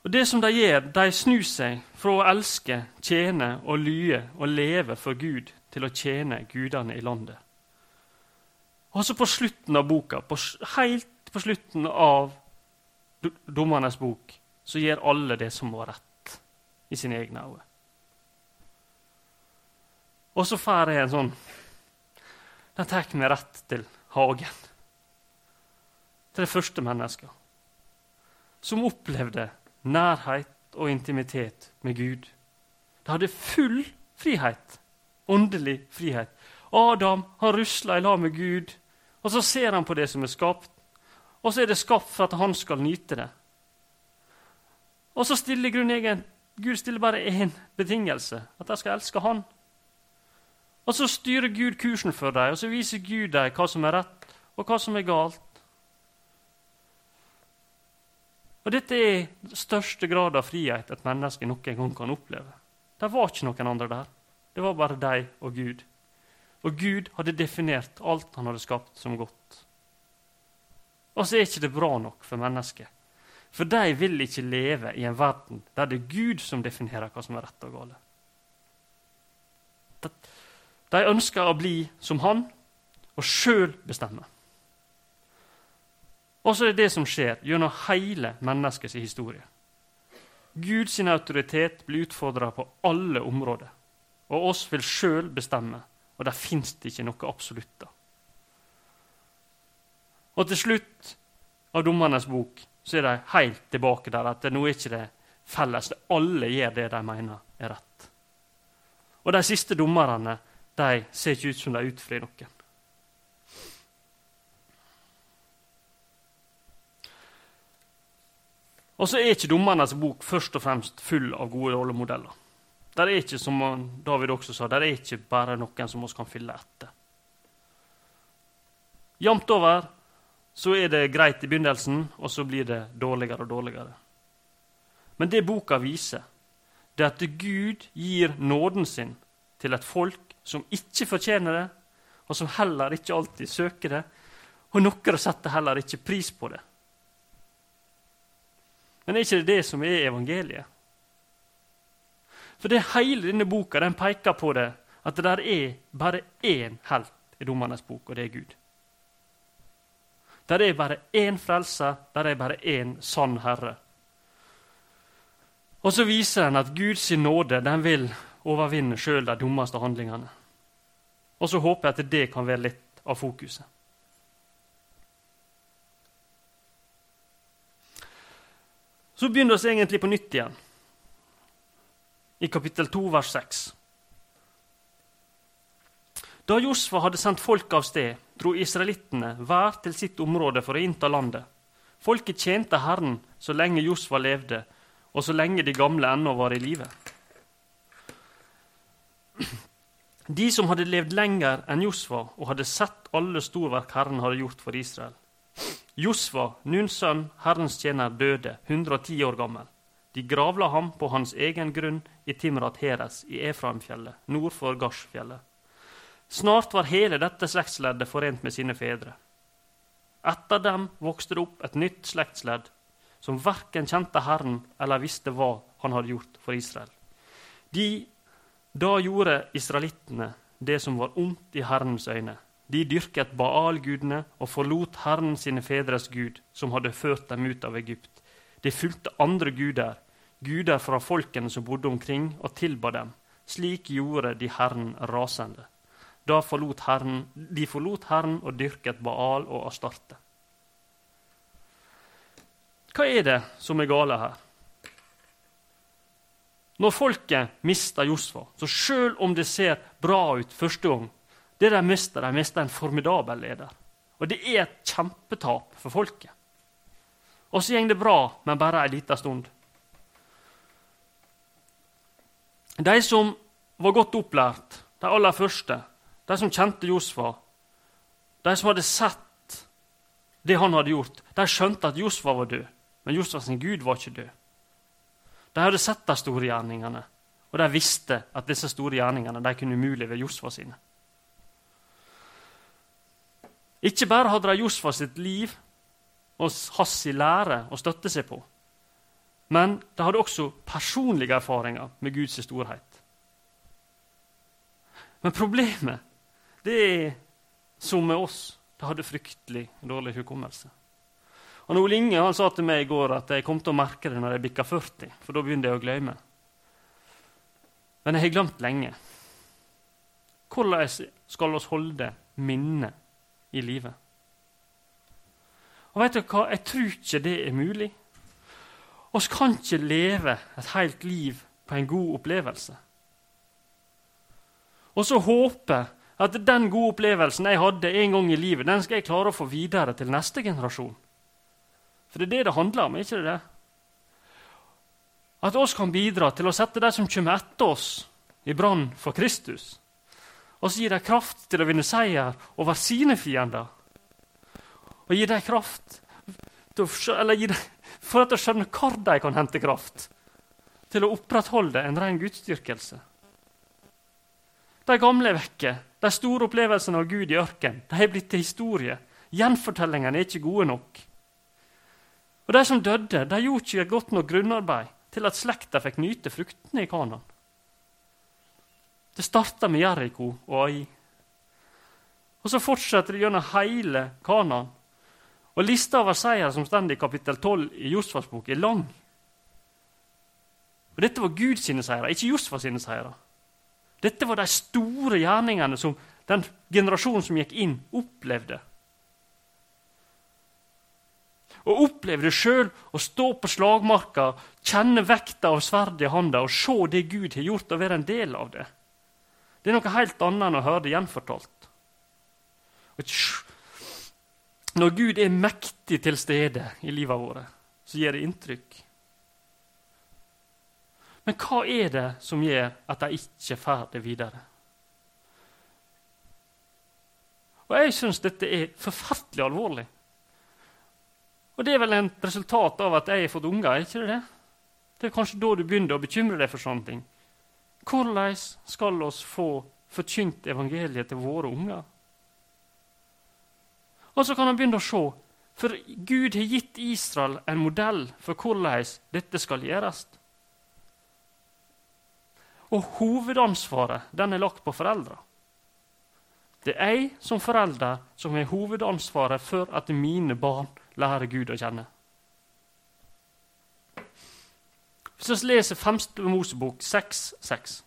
Og Det som de gjør, de snur seg fra å elske, tjene og lye og leve for Gud til å tjene gudene i landet. Og så på slutten av boka, på, helt på slutten av Dommernes bok, så gjør alle det som var rett i sine egne øyne. Og så får jeg en sånn Den tar meg rett til hagen. Til det første mennesket. Som opplevde nærhet og intimitet med Gud. De hadde full frihet. Åndelig frihet. Adam har rusla i lag med Gud, og så ser han på det som er skapt. Og så er det skapt for at han skal nyte det. Og så stiller grunnen Gud stiller bare én betingelse, at de skal elske Han. Og så styrer Gud kursen for dem, og så viser Gud dem hva som er rett, og hva som er galt. Og Dette er største grad av frihet et menneske noen gang kan oppleve. Det var ikke noen andre der. Det var bare de og Gud. Og Gud hadde definert alt han hadde skapt, som godt. Og så er ikke det bra nok for mennesket. For de vil ikke leve i en verden der det er Gud som definerer hva som er rett og galt. De ønsker å bli som han og sjøl bestemme. Og så er det det som skjer gjennom hele menneskets historie. Guds autoritet blir utfordra på alle områder. Og oss vil sjøl bestemme, og der fins det ikke noe absolutt. Og til slutt av Dommernes bok så er de helt tilbake der at nå er ikke det felles. Alle gjør det de mener er rett. Og de siste dommerne de ser ikke ut som de utfrir noen. Og så er ikke Dommernes bok først og fremst full av gode rollemodeller. Der er ikke, som David også sa, der er ikke bare noen som vi kan fylle etter. Jamt over så er det greit i begynnelsen, og så blir det dårligere og dårligere. Men det boka viser, det er at Gud gir nåden sin til et folk som ikke fortjener det, og som heller ikke alltid søker det, og noen setter heller ikke pris på det. Men er ikke det det som er evangeliet? For det hele denne boka den peker på det, at det der er bare én helt i Dommernes bok, og det er Gud. Der er bare én frelser, der er bare én sann Herre. Og så viser den at Guds nåde den vil overvinne sjøl de dummeste handlingene. Og så håper jeg at det kan være litt av fokuset. Så begynner vi egentlig på nytt igjen, i kapittel 2, vers 6. Da Josfa hadde sendt folk av sted, dro israelittene hver til sitt område for å innta landet. Folket tjente Herren så lenge Josfa levde, og så lenge de gamle ennå var i live. De som hadde levd lenger enn Josfa og hadde sett alle storverk Herren hadde gjort for Israel, Josva, Nuns sønn, Herrens tjener, døde, 110 år gammel. De gravla ham på hans egen grunn i Timrat Heres i Efraimfjellet, nord for Garsfjellet. Snart var hele dette slektsleddet forent med sine fedre. Etter dem vokste det opp et nytt slektsledd, som verken kjente Herren eller visste hva han hadde gjort for Israel. De, da gjorde israelittene det som var ondt i Herrens øyne, de dyrket Baal-gudene og forlot Herren sine fedres Gud, som hadde ført dem ut av Egypt. De fulgte andre guder, guder fra folkene som bodde omkring, og tilba dem. Slik gjorde de Herren rasende. Da forlot Herren, de forlot Herren og dyrket Baal og Astarte. Hva er det som er gale her? Når folket mister Josfa, så sjøl om det ser bra ut første gang, det de mister, de mister en formidabel leder. Og det er et kjempetap for folket. Og så går det bra, men bare ei lita stund. De som var godt opplært, de aller første, de som kjente Josfa, de som hadde sett det han hadde gjort, de skjønte at Josfa var død, men Josfa sin Gud var ikke død. De hadde sett de store gjerningene, og de visste at disse store gjerningene de kunne umulig ved Josfa sine. Ikke bare hadde de Josfa sitt liv og hans lære å støtte seg på, men de hadde også personlige erfaringer med Guds storhet. Men problemet det er som med oss. De hadde fryktelig dårlig hukommelse. Og Ole Inge han sa til meg i går at jeg kom til å merke det når jeg bikka 40. For da begynner jeg å glemme. Men jeg har glemt lenge. Hvordan skal vi holde minnet i livet. Og vet du hva? Jeg tror ikke det er mulig. Vi kan ikke leve et helt liv på en god opplevelse. Og så håpe at den gode opplevelsen jeg hadde en gang i livet, den skal jeg klare å få videre til neste generasjon. For det er det det handler om, ikke det? At oss kan bidra til å sette de som kommer etter oss, i brann for Kristus. Og så gir dem kraft til å vinne seier over sine fiender. Og gir dem kraft til eller gir dem, for å skjønne hvor de kan hente kraft til å opprettholde en ren gudsdyrkelse. De gamle er vekke. De store opplevelsene av Gud i ørken de er blitt til historie. Gjenfortellingene er ikke gode nok. Og De som døde, de gjorde ikke godt nok grunnarbeid til at slekta fikk nyte fruktene i Kanan. Det starta med Jeriko og Ai. Og så fortsetter det gjennom hele Kanan. Og Lista over seier som står i kapittel 12 i Josfas bok, er lang. Og Dette var Guds seire, ikke Josfas sine seire. Dette var de store gjerningene som den generasjonen som gikk inn, opplevde. Og opplevde sjøl, å stå på slagmarka, kjenne vekta av sverdet i handa og se det Gud har gjort, og være en del av det. Det er noe helt annet enn å høre det gjenfortalt. Når Gud er mektig til stede i livet vårt, så gir det inntrykk. Men hva er det som gjør at de ikke får det videre? Og Jeg syns dette er forferdelig alvorlig. Og Det er vel en resultat av at jeg har fått unger. er ikke det? Det er kanskje da du begynner å bekymre deg for sånne ting. Hvordan skal oss få forkynt evangeliet til våre unger? Og så kan han begynne å se, for Gud har gitt Israel en modell for hvordan dette skal gjøres. Og hovedansvaret den er lagt på foreldra. Det er jeg som forelder som har hovedansvaret for at mine barn lærer Gud å kjenne. Hvis vi leser 5. Mosebok 6,6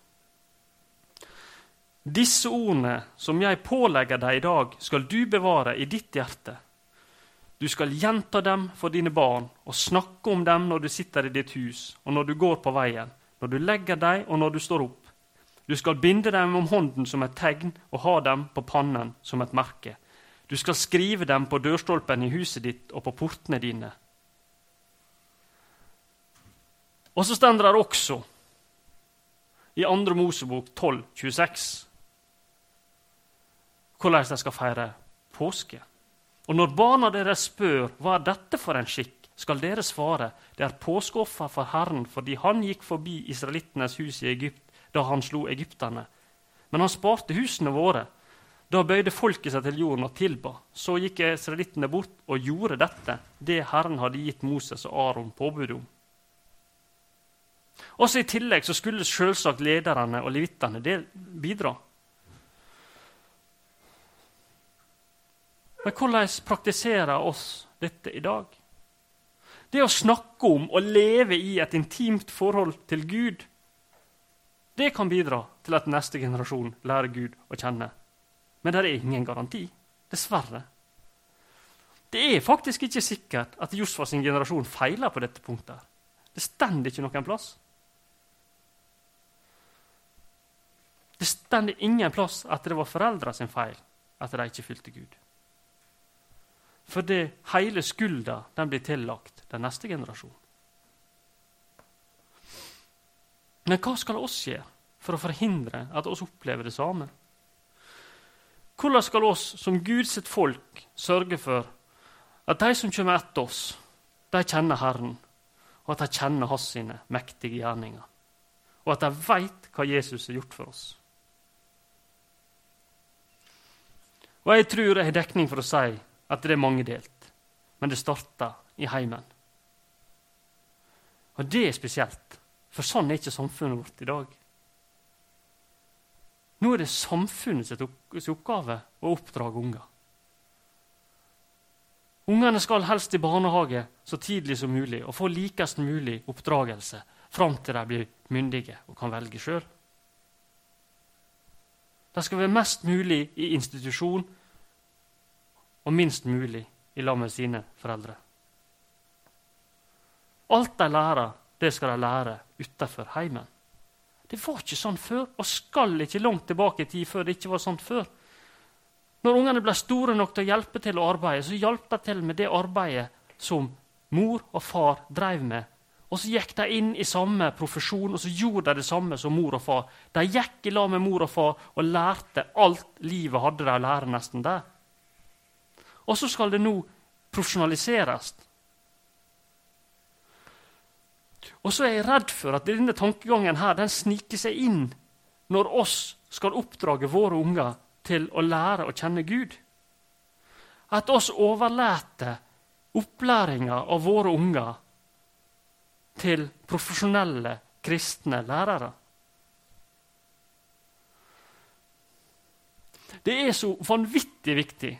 Disse ordene som jeg pålegger deg i dag, skal du bevare i ditt hjerte. Du skal gjenta dem for dine barn og snakke om dem når du sitter i ditt hus, og når du går på veien, når du legger deg, og når du står opp. Du skal binde dem om hånden som et tegn og ha dem på pannen som et merke. Du skal skrive dem på dørstolpen i huset ditt og på portene dine. Og så står det også i 2. Mosebok 12, 26 hvordan de skal feire påske. Og når barna deres spør hva er dette for en skikk, skal dere svare det er påskeoffer for Herren fordi han gikk forbi israelittenes hus i Egypt da han slo egypterne. Men han sparte husene våre. Da bøyde folket seg til jorden og tilba. Så gikk israelittene bort og gjorde dette, det Herren hadde gitt Moses og Aron påbud om. Også I tillegg så skulle selvsagt lederne og levittene bidra. Men hvordan praktiserer oss dette i dag? Det å snakke om og leve i et intimt forhold til Gud, det kan bidra til at neste generasjon lærer Gud å kjenne. Men det er ingen garanti. Dessverre. Det er faktisk ikke sikkert at Josfa sin generasjon feiler på dette punktet. Det stender ikke noen plass. Det stender ingen plass at det var foreldra sin feil at de ikke fulgte Gud. Fordi hele skulda blir tillagt den neste generasjon. Men hva skal oss gjøre for å forhindre at oss opplever det samme? Hvordan skal oss som Guds folk sørge for at de som kommer etter oss, de kjenner Herren, og at de kjenner Hans sine mektige gjerninger, og at de veit hva Jesus har gjort for oss? Og jeg tror jeg har dekning for å si at det er mangedelt, men det starter i heimen. Og det er spesielt, for sånn er ikke samfunnet vårt i dag. Nå er det samfunnets oppgave å oppdrage unger. Ungene skal helst i barnehage så tidlig som mulig og få likest mulig oppdragelse fram til de blir myndige og kan velge sjøl. De skal være mest mulig i institusjon og minst mulig i lag med sine foreldre. Alt de lærer, det skal de lære utenfor heimen. Det var ikke sånn før, og skal ikke langt tilbake i tid før det ikke var sånn før. Når ungene ble store nok til å hjelpe til å arbeide, så hjalp de til med det arbeidet som mor og far drev med, Og så gikk de inn i samme profesjon og så gjorde de det samme som mor og far. De gikk i lag med mor og far og lærte alt livet hadde de å lære nesten der. Og så skal det nå profesjonaliseres. Og så er jeg redd for at denne tankegangen her, den sniker seg inn når oss skal oppdrage våre unger til å lære å kjenne Gud. At oss overlater opplæringa av våre unger til profesjonelle kristne lærere. Det er så vanvittig viktig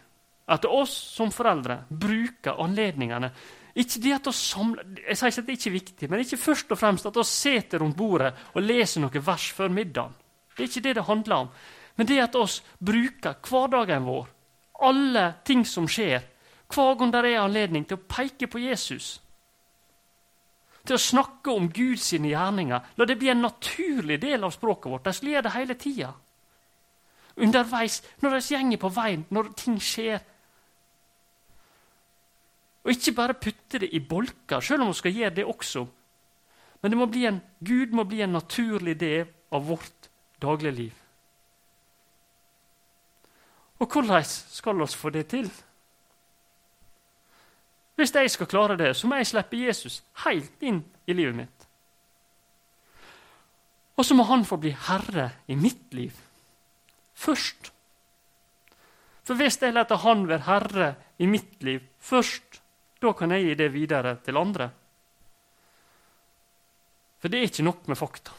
at oss som foreldre bruker anledningene ikke det at å samle, Jeg sier ikke at det ikke er viktig, men ikke først og fremst at vi sitter rundt bordet og leser noen vers før middagen. Det er ikke det det handler om. Men det at oss bruker hverdagen vår, alle ting som skjer, hver gang det er anledning til å peke på Jesus til å snakke om Guds gjerninger. La det bli en naturlig del av språket vårt. De skal gjøre det hele tida. Underveis, når de går på veien, når ting skjer. Og ikke bare putte det i bolker, selv om vi skal gjøre det også. Men det må en, Gud må bli en naturlig del av vårt dagligliv. Og hvordan skal vi få det til? Hvis jeg skal klare det, så må jeg slippe Jesus helt inn i livet mitt. Og så må han få bli herre i mitt liv først. For hvis jeg lar han være herre i mitt liv først, da kan jeg gi det videre til andre. For det er ikke nok med fakta.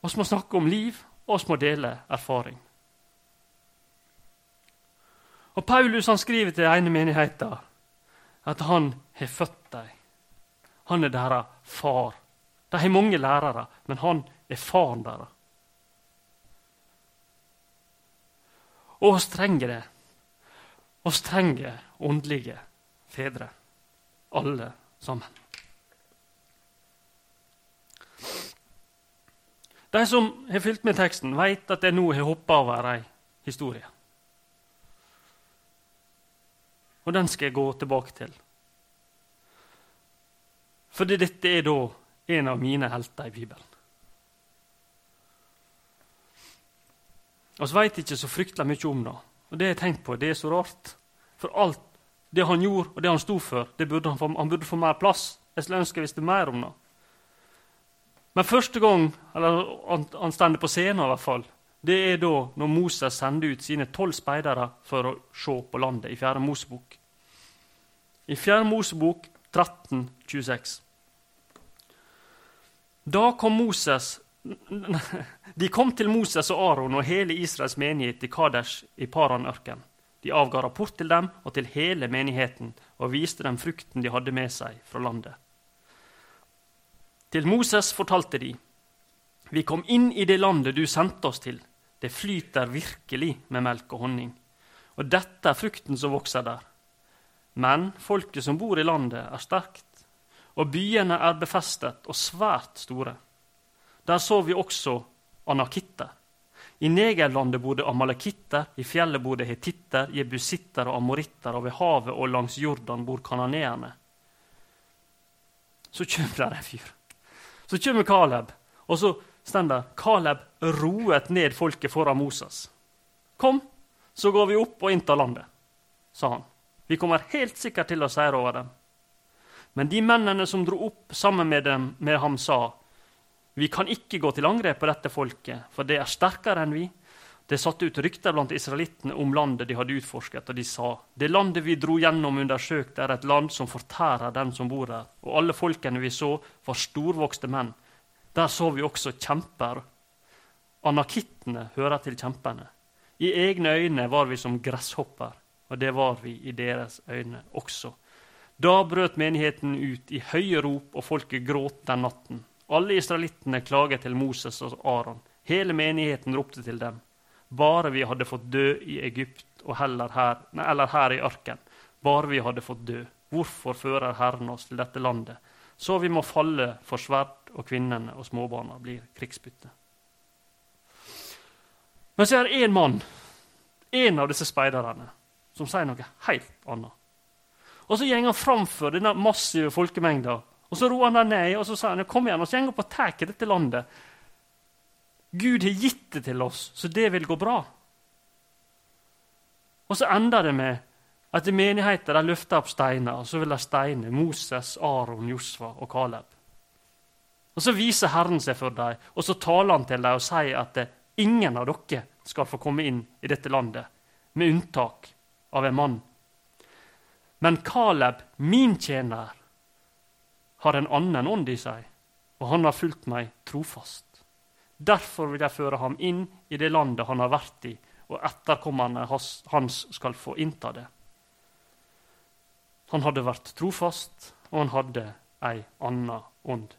Vi må snakke om liv, og vi må dele erfaring. Og Paulus han skriver til ene menigheten at han har født dem. Han er deres far. De har mange lærere, men han er faren deres. Og oss trenger det. Oss trenger åndelige fedre. Alle sammen. De som har fulgt med teksten, vet at jeg nå har hoppa over ei historie. Og den skal jeg gå tilbake til. Fordi dette er da en av mine helter i Bibelen. Vi veit ikke så fryktelig mye om det. Og det jeg tenkt på, det er så rart. For alt det han gjorde, og det han sto for, burde han, få, han burde få mer plass. Jeg skulle ønske jeg visste mer om det. Men første gang eller han, han på scenen, i hvert fall, det er da når Moses sender ut sine tolv speidere for å se på landet i 4. Mosebok. I 4. Mosebok 13, 26. Da kom Moses De kom til Moses og Aron og hele Israels menighet i Kadesh i Paranørken. De avga rapport til dem og til hele menigheten og viste dem frukten de hadde med seg fra landet. Til Moses fortalte de, Vi kom inn i det landet du sendte oss til. Det flyter virkelig med melk og honning. Og dette er frukten som vokser der. Men folket som bor i landet, er sterkt, og byene er befestet og svært store. Der så vi også anakitter. I negerlandet bodde amalekitter, i fjellet bodde hetitter, jebusitter og amoritter, og ved havet og langs Jordan bor kananeerne. Så kommer der en fyr. Så kommer Caleb, og så står det Caleb roet ned folket foran Moses. Kom, så går vi opp og inntar landet, sa han. Vi kommer helt sikkert til å seire over dem. Men de mennene som dro opp sammen med, dem, med ham, sa vi kan ikke gå til angrep på dette folket, for det er sterkere enn vi. Det satte ut rykter blant israelittene om landet de hadde utforsket, og de sa det landet vi dro gjennom undersøkte, er et land som fortærer dem som bor der, og alle folkene vi så, var storvokste menn. Der så vi også kjemper. Anakittene hører til kjempene. I egne øyne var vi som gresshopper og det var vi i deres øyne også. Da brøt menigheten ut i høye rop, og folket gråt den natten. Alle israelittene klaget til Moses og Aron. Hele menigheten ropte til dem. Bare vi hadde fått dø i Egypt og heller her, nei, eller her i ørken. Bare vi hadde fått dø. Hvorfor fører Herren oss til dette landet? Så vi må falle for sverd, og kvinnene og småbarna blir krigsbytte. Men så er det én mann, en av disse speiderne, som sier noe helt annet. Og så går han framfor denne massive folkemengda Og Så roer han det ned og så sier han, kom igjen, og så går og tar dette landet. Gud har gitt det til oss, så det vil gå bra. Og så ender det med at i menigheten løfter opp steiner, og så vil de steine Moses, Aron, Josfa og Kaleb. Og Så viser Herren seg for dem, og så taler han til dem og sier at ingen av dere skal få komme inn i dette landet, med unntak av en mann. Men Kaleb, min tjener, har en annen ånd i seg, og han har fulgt meg trofast. Derfor vil jeg føre ham inn i det landet han har vært i, og etterkommerne hans skal få innta det. Han hadde vært trofast, og han hadde ei anna ånd.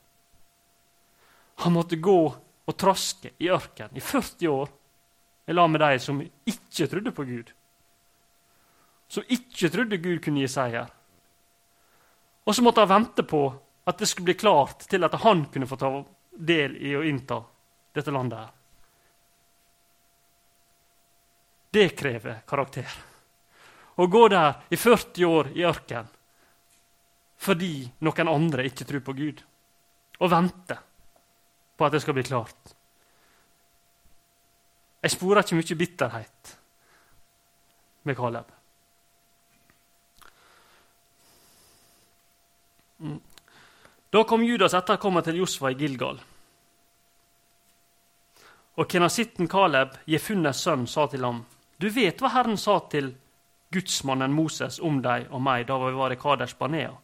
Han måtte gå og traske i ørkenen i 40 år i lag med de som ikke trodde på Gud. Som ikke trodde Gud kunne gi seier. Og så måtte han vente på at det skulle bli klart til at han kunne få ta del i å innta dette landet. her. Det krever karakter. Å gå der i 40 år i ørkenen fordi noen andre ikke tror på Gud, og vente på at det skal bli klart. Jeg sporer ikke mye bitterhet med Caleb. Mm. Da kom Judas etterkommer til Josfa i Gilgal. Og kenasitten Caleb, Jefunnes sønn, sa til ham, Du vet hva Herren sa til gudsmannen Moses om deg og meg da vi var i Kaders Banea?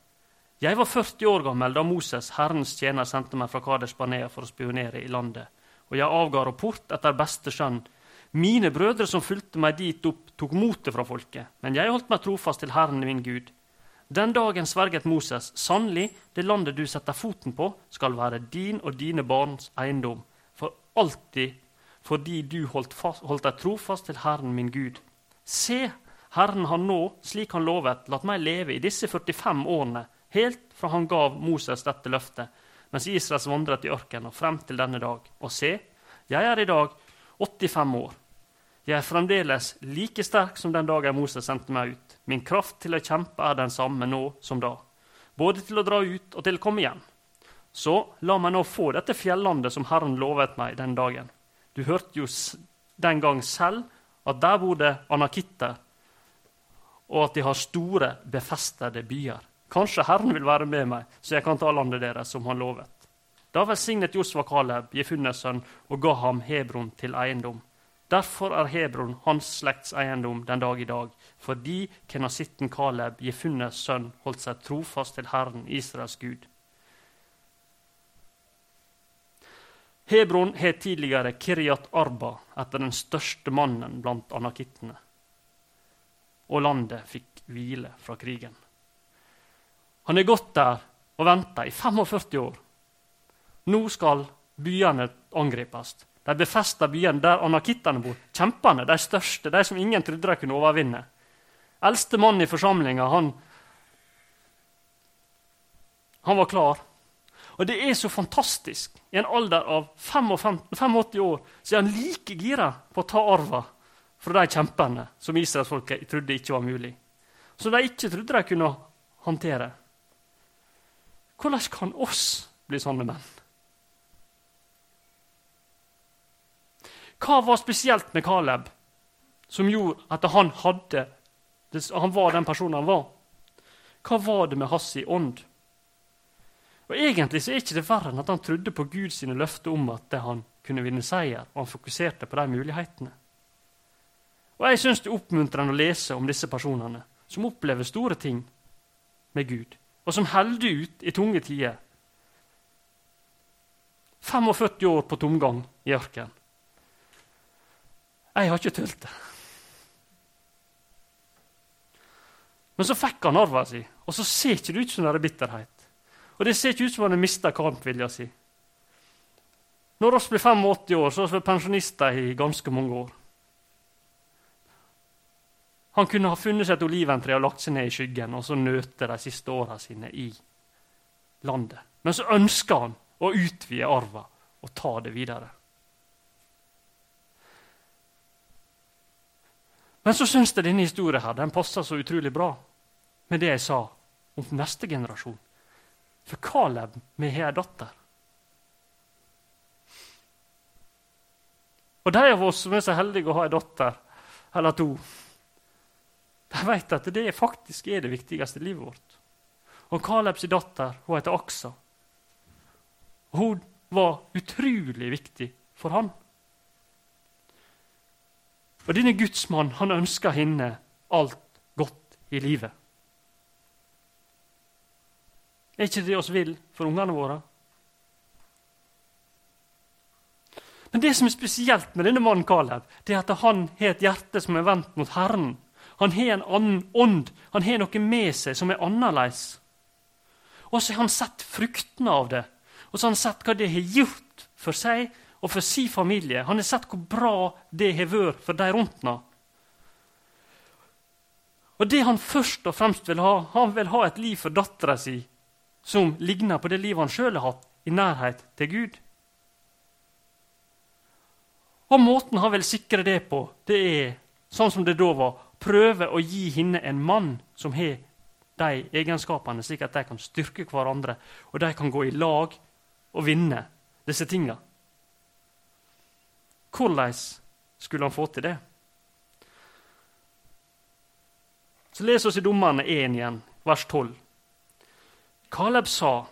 Jeg var 40 år gammel da Moses, Herrens tjener, sendte meg fra Kaders Banea for å spionere i landet, og jeg avga rapport etter beste skjønn. Mine brødre som fulgte meg dit opp, tok motet fra folket, men jeg holdt meg trofast til Herren min Gud. Den dagen sverget Moses, sannelig, det landet du setter foten på, skal være din og dine barns eiendom, for alltid fordi du holdt, fast, holdt deg trofast til Herren min Gud. Se, Herren har nå, slik han lovet, latt meg leve i disse 45 årene, helt fra han gav Moses dette løftet, mens Israels vandret i ørkenen og frem til denne dag. Og se, jeg er i dag 85 år. Jeg er fremdeles like sterk som den dagen Moses sendte meg ut. Min kraft til å kjempe er den samme nå som da, både til å dra ut og til å komme igjen. Så la meg nå få dette fjellandet som Herren lovet meg den dagen. Du hørte jo den gang selv at der bor det anakitter, og at de har store, befestede byer. Kanskje Herren vil være med meg, så jeg kan ta landet deres som han lovet. Da velsignet Josva Kaleb, Jefunnes sønn, og ga ham Hebron til eiendom. Derfor er Hebron hans slekts eiendom den dag i dag, fordi kenasitten Kaleb, Jefunnes sønn, holdt seg trofast til Herren, Israels Gud. Hebron het tidligere Kiryat Arba etter den største mannen blant anakittene. Og landet fikk hvile fra krigen. Han har gått der og venta i 45 år. Nå skal byene angripes. De befester byene der anakittene bor. Kjempene, de største, de som ingen trodde de kunne overvinne. Eldste mann i forsamlinga, han, han var klar og det er så fantastisk. I en alder av 85, 85 år så er han like gira på å ta arva fra de kjempene som israelsfolket trodde ikke var mulig. Som de ikke trodde de kunne håndtere. Hvordan kan oss bli sånne menn? Hva var spesielt med Caleb som gjorde at han hadde han var den personen han var? Hva var det med hans ånd? Og Egentlig så er ikke det verre enn at han trodde på Guds løfter om at han kunne vinne seier, og han fokuserte på de mulighetene. Og Jeg syns det er oppmuntrende å lese om disse personene som opplever store ting med Gud, og som holder ut i tunge tider. 45 år på tomgang i ørkenen. Jeg har ikke tølt det. Men så fikk han arven sin, og så ser ikke det ut som det er bitterhet. Og det ser ikke ut som han har mista kampvilja si. Når vi blir 85 år, så er vi pensjonister i ganske mange år. Han kunne ha funnet seg et oliventre og lagt seg ned i skyggen og så nøte de siste åra sine i landet. Men så ønska han å utvide arva og ta det videre. Men så syns jeg denne historien her, den passer så utrolig bra med det jeg sa om neste generasjon. For Caleb, vi har ei datter. Og de av oss som er så heldige å ha ei datter eller to, de vet at det faktisk er det viktigste i livet vårt. Og Kalebs datter hun heter Aksa. Hun var utrolig viktig for han. Og denne gudsmannen han ønska henne alt godt i livet. Er ikke det oss vil for ungene våre? Men det som er spesielt med denne mannen Kaleb, det er at han har et hjerte som er vendt mot Herren. Han har en annen ånd, han har noe med seg som er annerledes. Og så har han sett fruktene av det, og så har han sett hva det har gjort for seg og for sin familie. Han har sett hvor bra det har vært for de rundt ham. Og det han først og fremst vil ha, han vil ha et liv for dattera si som ligner på det livet han sjøl har hatt, i nærhet til Gud. Og måten han vil sikre det på, det er sånn som det da var, prøve å gi henne en mann som har de egenskapene, slik at de kan styrke hverandre, og de kan gå i lag og vinne disse tinga. Hvordan skulle han få til det? Så Les oss i Dommerne 1 igjen, vers 12. Kaleb sa,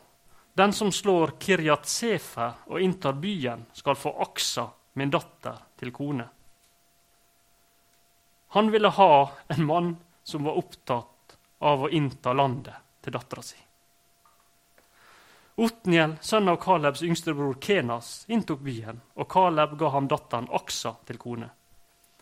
'Den som slår Kiryat Sefer og inntar byen, skal få Aksa, min datter, til kone.' Han ville ha en mann som var opptatt av å innta landet til dattera si. Otniel, sønn av Kalebs yngste bror Kenas, inntok byen, og Kaleb ga ham datteren Aksa til kone.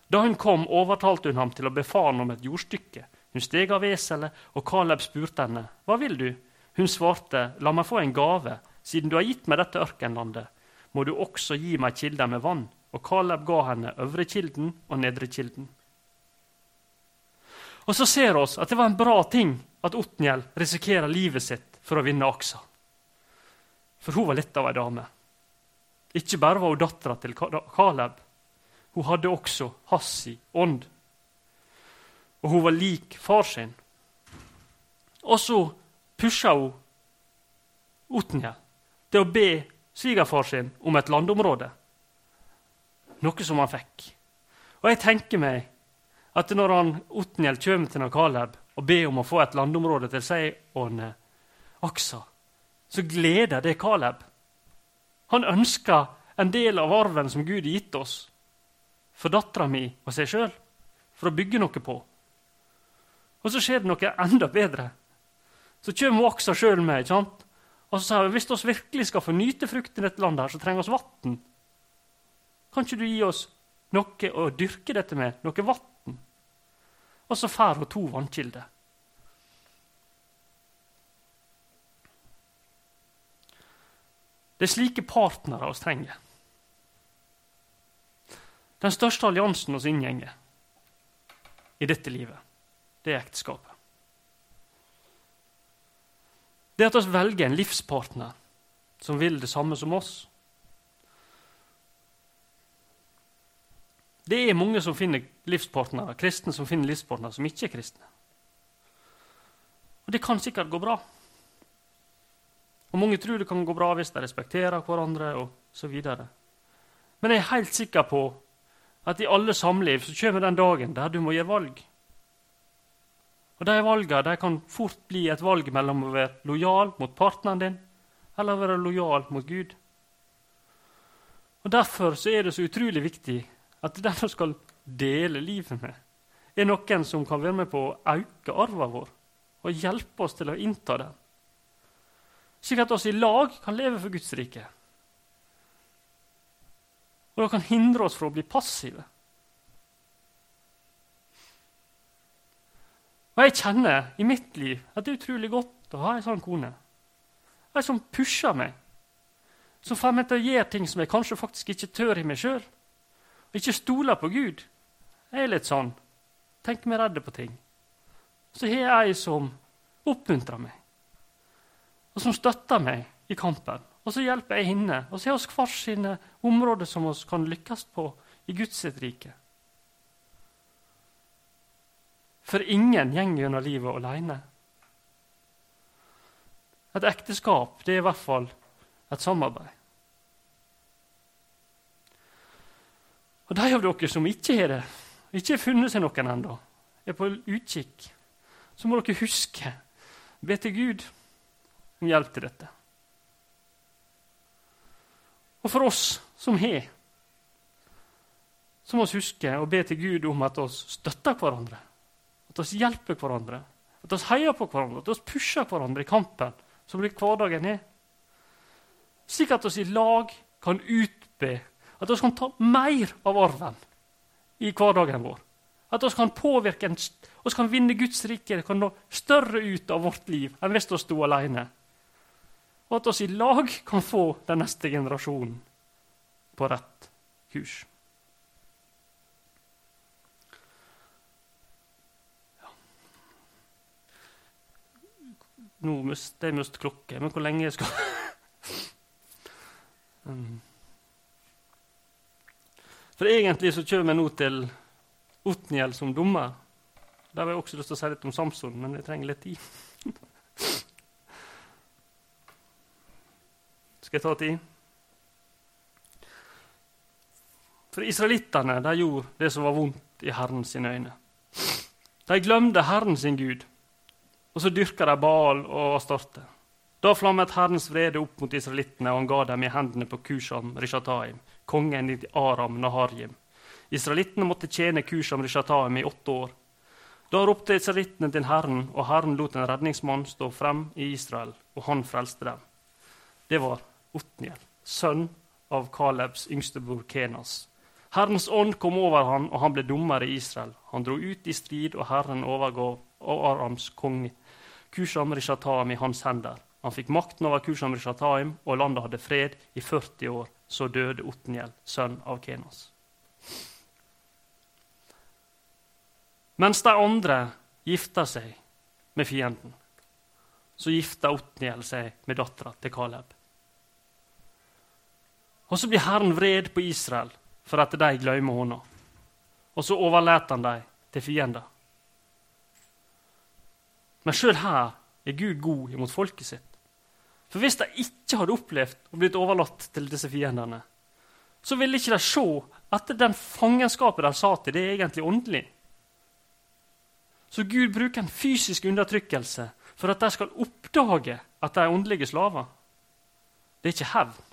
Da hun kom, overtalte hun ham til å befale ham om et jordstykke. Hun steg av eselet, og Kaleb spurte henne, 'Hva vil du?' Hun svarte, 'La meg få en gave. Siden du har gitt meg dette ørkenlandet, må du også gi meg kilder med vann.' Og Kaleb ga henne øvre kilden og nedre kilden. Og så ser vi at det var en bra ting at Otniel risikerer livet sitt for å vinne Aksa. For hun var litt av ei dame. Ikke bare var hun dattera til Kaleb, hun hadde også Hassi ånd. Og hun var lik far sin. Og så pusha hun Otniel til å be svigerfar sin om et landområde. Noe som han fikk. Og jeg tenker meg at når han, Otniel kommer til Kaleb og ber om å få et landområde til seg og Aksa, så gleder det Kaleb. Han ønsker en del av arven som Gud har gitt oss, for dattera mi og seg sjøl, for å bygge noe på. Og så skjer det noe enda bedre. Så kommer Aksa sjøl med. ikke sant? Og så sa hun hvis vi virkelig skal få nyte frukt i dette landet, her, så trenger vi vann. Kan ikke du gi oss noe å dyrke dette med? Noe vann? Og så får hun to vannkilder. Det er slike partnere vi trenger. Den største alliansen vi inngår i dette livet, det er ekteskapet. Det at vi velger en livspartner som vil det samme som oss. Det er mange som finner livspartnere, kristne som finner livspartnere som ikke er kristne. Og det kan sikkert gå bra. Og Mange tror det kan gå bra hvis de respekterer hverandre osv. Men jeg er helt sikker på at i alle samliv så kommer den dagen der du må gjøre valg. Og De valgene kan fort bli et valg mellom å være lojal mot partneren din eller å være lojal mot Gud. Og Derfor er det så utrolig viktig at den vi skal dele livet med, er noen som kan være med på å øke arven vår og hjelpe oss til å innta den. Slik at oss i lag kan leve for Guds rike. Og det kan hindre oss fra å bli passive. Og jeg kjenner i mitt liv at det er utrolig godt å ha ei sånn kone. Ei som pusher meg, som får meg til å gjøre ting som jeg kanskje faktisk ikke tør i meg sjøl. Ikke stoler på Gud. Jeg er litt sånn. Tenker meg redd på ting. Så har jeg ei som oppmuntrer meg, og som støtter meg i kampen. Og så hjelper jeg henne. Og så har vi hver sine områder som vi kan lykkes på i Guds rike. For ingen går gjennom livet alene. Et ekteskap det er i hvert fall et samarbeid. Og de av dere som ikke har det, ikke har funnet seg noen ennå, er på utkikk, så må dere huske be til Gud om hjelp til dette. Og for oss som har, så må vi huske å be til Gud om at vi støtter hverandre. At vi hjelper hverandre, at vi heier på hverandre, at vi pusher hverandre i kampen som blir hverdagen er. Slik at vi i lag kan utbe, at vi kan ta mer av arven i hverdagen vår. At vi kan påvirke, vi kan vinne Guds rike, kan nå større ut av vårt liv enn hvis vi sto alene. Og at vi i lag kan få den neste generasjonen på rett kurs. Nå mister jeg klokke, men hvor lenge skal For egentlig så kommer vi nå til Otniel som dommer. Der har jeg også lyst til å si litt om Samson, men jeg trenger litt tid. Skal jeg ta tid? For israelittene de gjorde det som var vondt i Herren sine øyne. De glemte Herren sin Gud, og så dyrka de Baal og Astarte. Da flammet Herrens vrede opp mot israelittene, og han ga dem i hendene på Kusham Rishataim, kongen i Aram Naharjim. Israelittene måtte tjene Kusham Rishataim i åtte år. Da ropte israelittene til Herren, og Herren lot en redningsmann stå frem i Israel, og han frelste dem. Det var Otniel, sønn av Kalebs yngste bror Kenas. Herrens ånd kom over han, og han ble dommer i Israel. Han dro ut i strid, og Herren overgav Arams konge Kusham Rishataim i hans hender. Han fikk makten over Kusham Rishataim, og landet hadde fred i 40 år. Så døde Otniel, sønn av Kenos. Mens de andre gifta seg med fienden, så gifta Otniel seg med dattera til Kaleb. Og så blir Herren vred på Israel for at de glemmer henne. Og så overlater han dem til fiender. Men sjøl her er Gud god imot folket sitt. For hvis de ikke hadde opplevd å blitt overlatt til disse fiendene, så ville ikke de se at den fangenskapet de sa til, det er egentlig åndelig. Så Gud bruker en fysisk undertrykkelse for at de skal oppdage at de er åndelige slaver. Det er ikke hevn,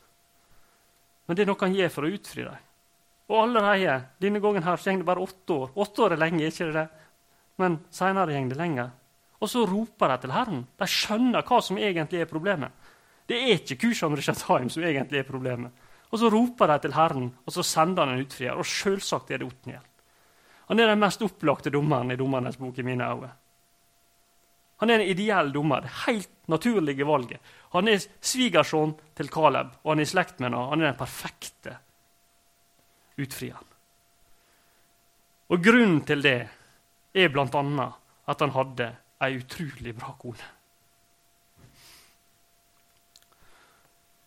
men det er noe han gjør for å utfri dem. Og allerede denne gangen her så går det bare åtte år. Åtte år er lenge, ikke det? Men seinere går det lenger. Og så roper de til Herren. De skjønner hva som egentlig er problemet. Det er ikke Kushan Rishatayim som egentlig er problemet. Og så roper de til Herren, og så sender han en utfrier. Og selvsagt er det Otniel. Han er den mest opplagte dommeren i Dommernes bok i mine øyne. Han er en ideell dommer. Det helt naturlige valget. Han er svigersønn til Caleb, og han er i slekt med henne. Han er den perfekte utfrieren. Og grunnen til det er bl.a. at han hadde ei utrolig bra kone.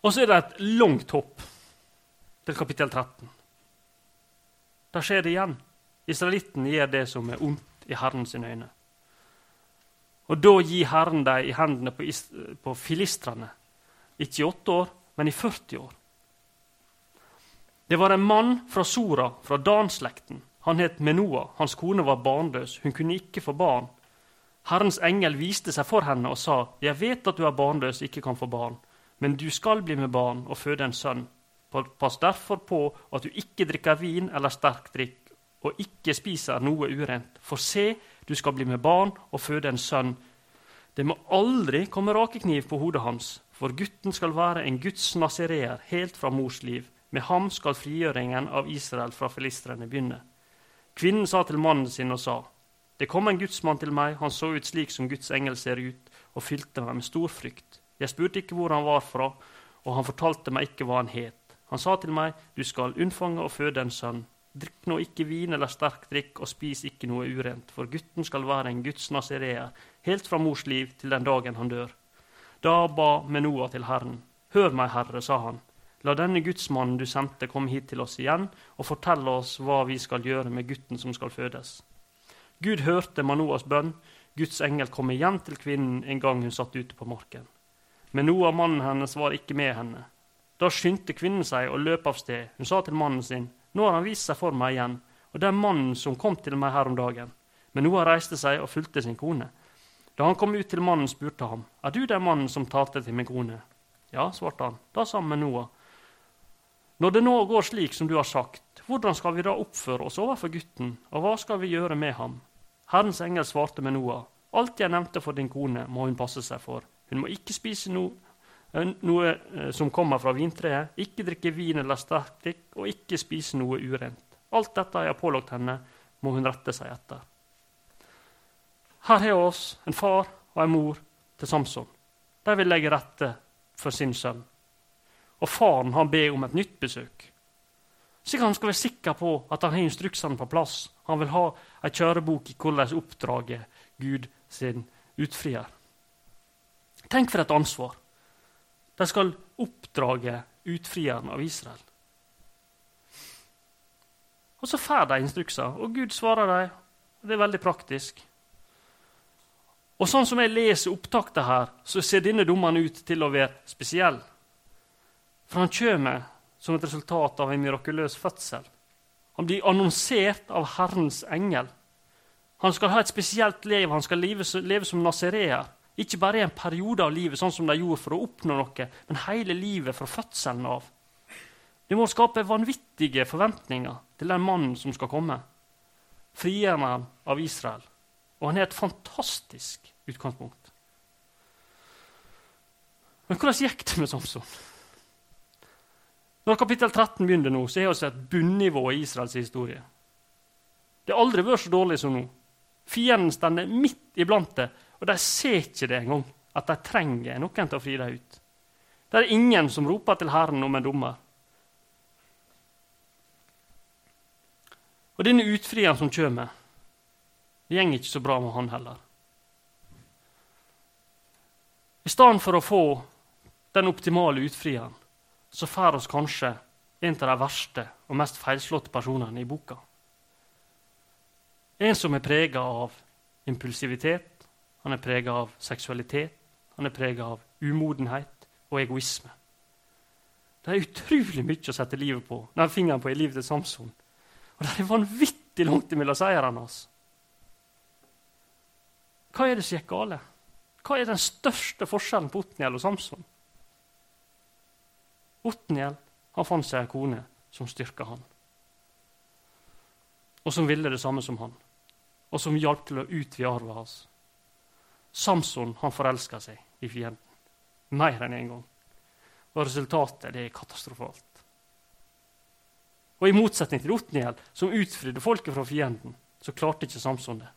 Og så er det et langt hopp til kapittel 13. Da skjer det igjen. Israelitten gjør det som er ondt i Herren sine øyne. Og da gir Herren dem i hendene på, på filistrene. Ikke i åtte år, men i 40 år. Det var en mann fra Sora, fra Dan-slekten. Han het Menoa. Hans kone var barnløs. Hun kunne ikke få barn. Herrens engel viste seg for henne og sa, 'Jeg vet at du er barnløs ikke kan få barn, men du skal bli med barn og føde en sønn.' Pass derfor på at du ikke drikker vin eller sterk drikk, og ikke spiser noe urent. For se, du skal bli med barn og føde en sønn. Det må aldri komme rakekniv på hodet hans, for gutten skal være en Guds nazireer helt fra mors liv. Med ham skal frigjøringen av Israel fra filistrene begynne. Kvinnen sa til mannen sin og sa, Det kom en gudsmann til meg, han så ut slik som Guds engel ser ut, og fylte meg med stor frykt. Jeg spurte ikke hvor han var fra, og han fortalte meg ikke hva han het. Han sa til meg, Du skal unnfange og føde en sønn. Drikk nå ikke vin eller sterk drikk, og spis ikke noe urent, for gutten skal være en Guds nazireer, helt fra mors liv til den dagen han dør. Da ba Menoa til Herren. Hør meg, Herre, sa han. La denne gudsmannen du sendte, komme hit til oss igjen og fortelle oss hva vi skal gjøre med gutten som skal fødes. Gud hørte Manoas bønn. Guds engel kom igjen til kvinnen en gang hun satt ute på marken. Men Noah, mannen hennes, var ikke med henne. Da skyndte kvinnen seg å løpe av sted. Hun sa til mannen sin, Nå har han vist seg for meg igjen, og det er mannen som kom til meg her om dagen. Men Noah reiste seg og fulgte sin kone. Da han kom ut til mannen, spurte ham, Er du den mannen som talte til min kone? Ja, svarte han. Da sa han med Noah. Når det nå går slik som du har sagt, hvordan skal vi da oppføre oss overfor gutten, og hva skal vi gjøre med ham? Herrens engel svarte med Noah. Alt jeg nevnte for din kone, må hun passe seg for. Hun må ikke spise eh, noe eh, som kommer fra vintreet, ikke drikke vin eller sterk og ikke spise noe urent. Alt dette jeg har pålagt henne, må hun rette seg etter. Her har oss en far og en mor til Samson. De vil legge rette for sin sønn. Og faren han ber om et nytt besøk. Slik han skal være sikker på at han har instruksene på plass. Han vil ha ei kjørebok i hvordan oppdraget Gud sin utfrier. Tenk for et ansvar. De skal oppdrage utfrieren av Israel. Og så får de instrukser, og Gud svarer dem. Det er veldig praktisk. Og sånn som jeg leser opptaket her, så ser denne dommen ut til å være spesiell. For han kommer som et resultat av en mirakuløs fødsel. Han blir annonsert av Herrens engel. Han skal ha et spesielt liv, han skal leve, leve som nazireer. Ikke bare i en periode av livet, sånn som de gjorde for å oppnå noe, men hele livet fra fødselen av. Det må skape vanvittige forventninger til den mannen som skal komme. Frigjøreren av Israel. Og han er et fantastisk utgangspunkt. Men hvordan gikk det med Samson? Når kapittel 13 begynner nå, så er vi et bunnivå i Israels historie. Det har aldri vært så dårlig som nå. Fienden står midt iblant det, og de ser ikke det engang, at de trenger noen til å fri dem ut. Det er ingen som roper til Herren om en dommer. Og denne utfrieren som kommer, det går ikke så bra med han heller. I stedet for å få den optimale utfrieren, så får oss kanskje en av de verste og mest feilslåtte personene i boka. En som er prega av impulsivitet, han er prega av seksualitet, han er prega av umodenhet og egoisme. Det er utrolig mye å sette livet på, nei, fingeren på i livet til Samson. Og det er vanvittig langt mellom seirene hans. Hva er det som gikk galt? Hva er den største forskjellen på Otniel og Samson? Otniel han fant seg en kone som styrka han, og som ville det samme som han, og som hjalp til å utvide arven hans. Samson han forelska seg i fienden mer enn én en gang. Og resultatet det er katastrofalt. Og I motsetning til Otniel, som utfridde folket fra fienden, så klarte ikke Samson det.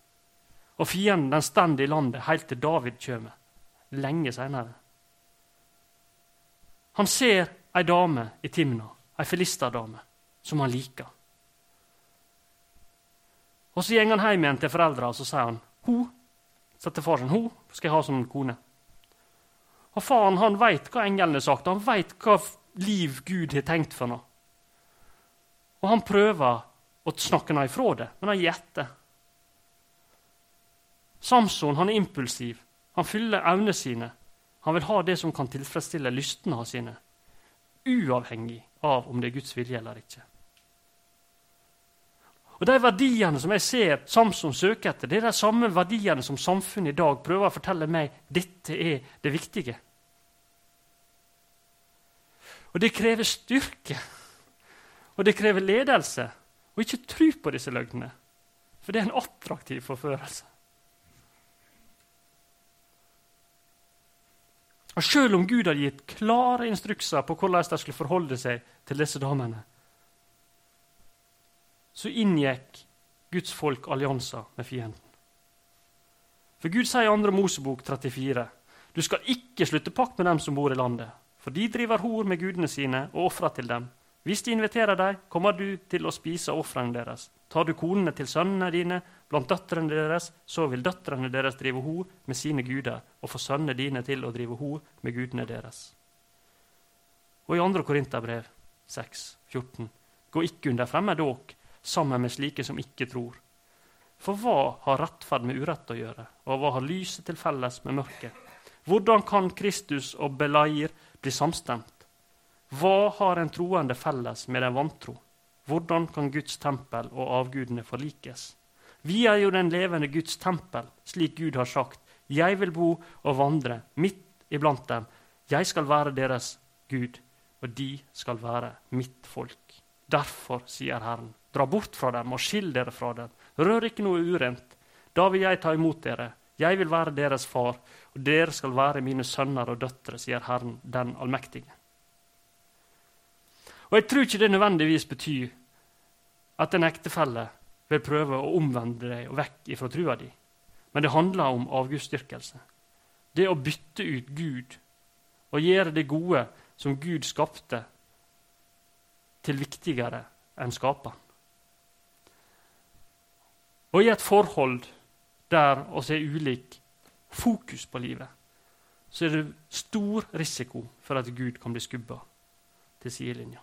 Og fienden den står i landet helt til David kommer, lenge seinere. Han ser ei dame i Timna, ei filisterdame, som han liker. Og Så går han hjem igjen til foreldra og så sier han, hun, til far sin, hun skal jeg ha som kone. Og Faren han veit hva engelen har sagt, han veit hva liv Gud har tenkt for noe. Og han prøver å snakke henne ifra det, men han gjetter. Samson han er impulsiv. Han fyller evnene sine. Han vil ha det som kan tilfredsstille lystene sine, uavhengig av om det er Guds vilje eller ikke. Og De verdiene som jeg ser Samson søker etter, det er de samme verdiene som samfunnet i dag prøver å fortelle meg dette er det viktige. Og Det krever styrke, og det krever ledelse, og ikke tro på disse løgnene. For det er en attraktiv forførelse. Og Selv om Gud hadde gitt klare instrukser på hvordan de skulle forholde seg til disse damene, så inngikk Guds folk allianser med fienden. For Gud sier i 2. Mosebok 34.: Du skal ikke slutte pakt med dem som bor i landet, for de driver hor med gudene sine og ofrer til dem. Hvis de inviterer deg, kommer du til å spise ofrene deres. Tar du konene til sønnene dine blant døtrene deres, så vil døtrene deres drive hor med sine guder og få sønnene dine til å drive hor med gudene deres. Og i 2. Korinterbrev 6, 14, gå ikke under fremmed åk sammen med slike som ikke tror. For hva har rettferd med urett å gjøre, og hva har lyset til felles med mørket? Hvordan kan Kristus og Belair bli samstemt? Hva har en troende felles med en vantro? Hvordan kan Guds tempel og avgudene forlikes? Vi er jo den levende Guds tempel, slik Gud har sagt. Jeg vil bo og vandre midt iblant dem. Jeg skal være deres Gud, og de skal være mitt folk. Derfor, sier Herren, dra bort fra dem og skill dere fra dem. Rør ikke noe urent. Da vil jeg ta imot dere. Jeg vil være deres far, og dere skal være mine sønner og døtre, sier Herren den allmektige. Og Jeg tror ikke det nødvendigvis betyr at en ektefelle vil prøve å omvende deg og vekk ifra trua di. Men det handler om avgudsdyrkelse. Det å bytte ut Gud og gjøre det gode som Gud skapte, til viktigere enn skaperen. Og i et forhold der oss er ulik fokus på livet, så er det stor risiko for at Gud kan bli skubba til sidelinja.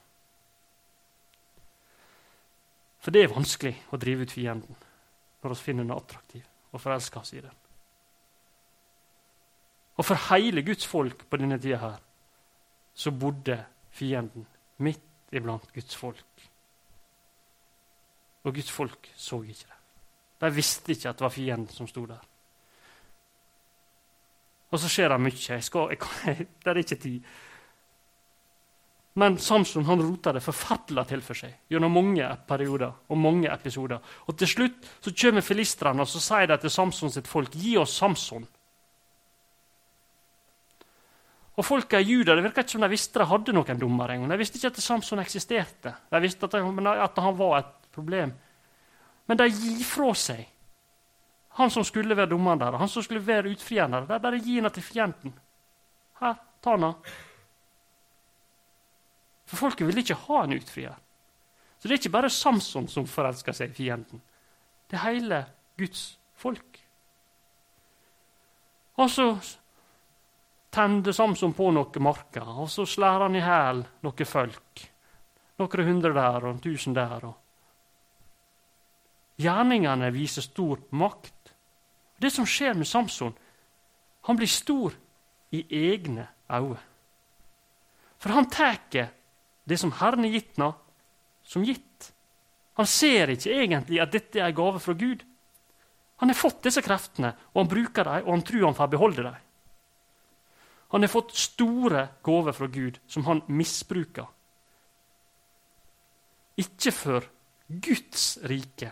For det er vanskelig å drive ut fienden når vi finner den attraktiv og forelsker oss i den. Og for hele Guds folk på denne tida her så bodde fienden midt iblant Guds folk. Og Guds folk så ikke det. De visste ikke at det var fienden som sto der. Og så skjer det mye. Jeg skal, jeg, det er ikke tid. Men Samson han rota det forferdelig til for seg gjennom mange perioder og mange episoder. Og Til slutt så kommer filistrene og så sier de til Samson sitt folk gi oss Samson. Og folka i Juda det virka ikke som de visste de hadde noen dommer engang. De visste ikke at Samson eksisterte. De visste at, at han var et problem. Men de gir fra seg han som skulle være dommeren der, han som skulle være utfrieren der. De gir han til fienden. Her, ta han. For folket ville ikke ha en utfrier. Så det er ikke bare Samson som forelsker seg i fienden. Det er hele Guds folk. Og så tenner Samson på noen marker, og så slår han i hæl noen folk. Noen hundre der og tusen der. Gjerningene viser stor makt. Det som skjer med Samson, han blir stor i egne øyne. For han tar det som Herren har gitt ham, som gitt. Han ser ikke egentlig at dette er en gave fra Gud. Han har fått disse kreftene, og han bruker dem, og han tror han får beholde dem. Han har fått store gaver fra Gud som han misbruker. Ikke for Guds rike,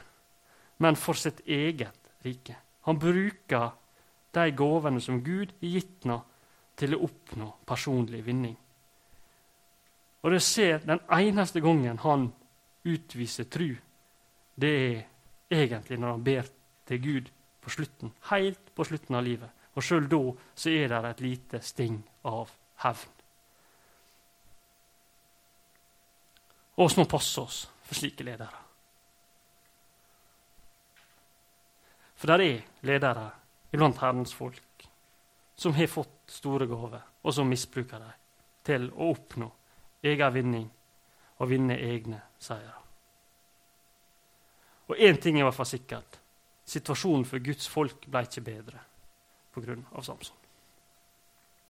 men for sitt eget rike. Han bruker de gavene som Gud har gitt ham, til å oppnå personlig vinning. Og det ser den eneste gangen han utviser tru, det er egentlig når han ber til Gud på slutten, helt på slutten av livet. Og sjøl da så er det et lite sting av hevn. Og vi må passe oss for slike ledere. For det er ledere iblant Herrens folk som har fått store gaver, og som misbruker dem til å oppnå egen vinning og vinne egne seire. Og én ting er i hvert fall sikkert. Situasjonen for Guds folk ble ikke bedre pga. Samson.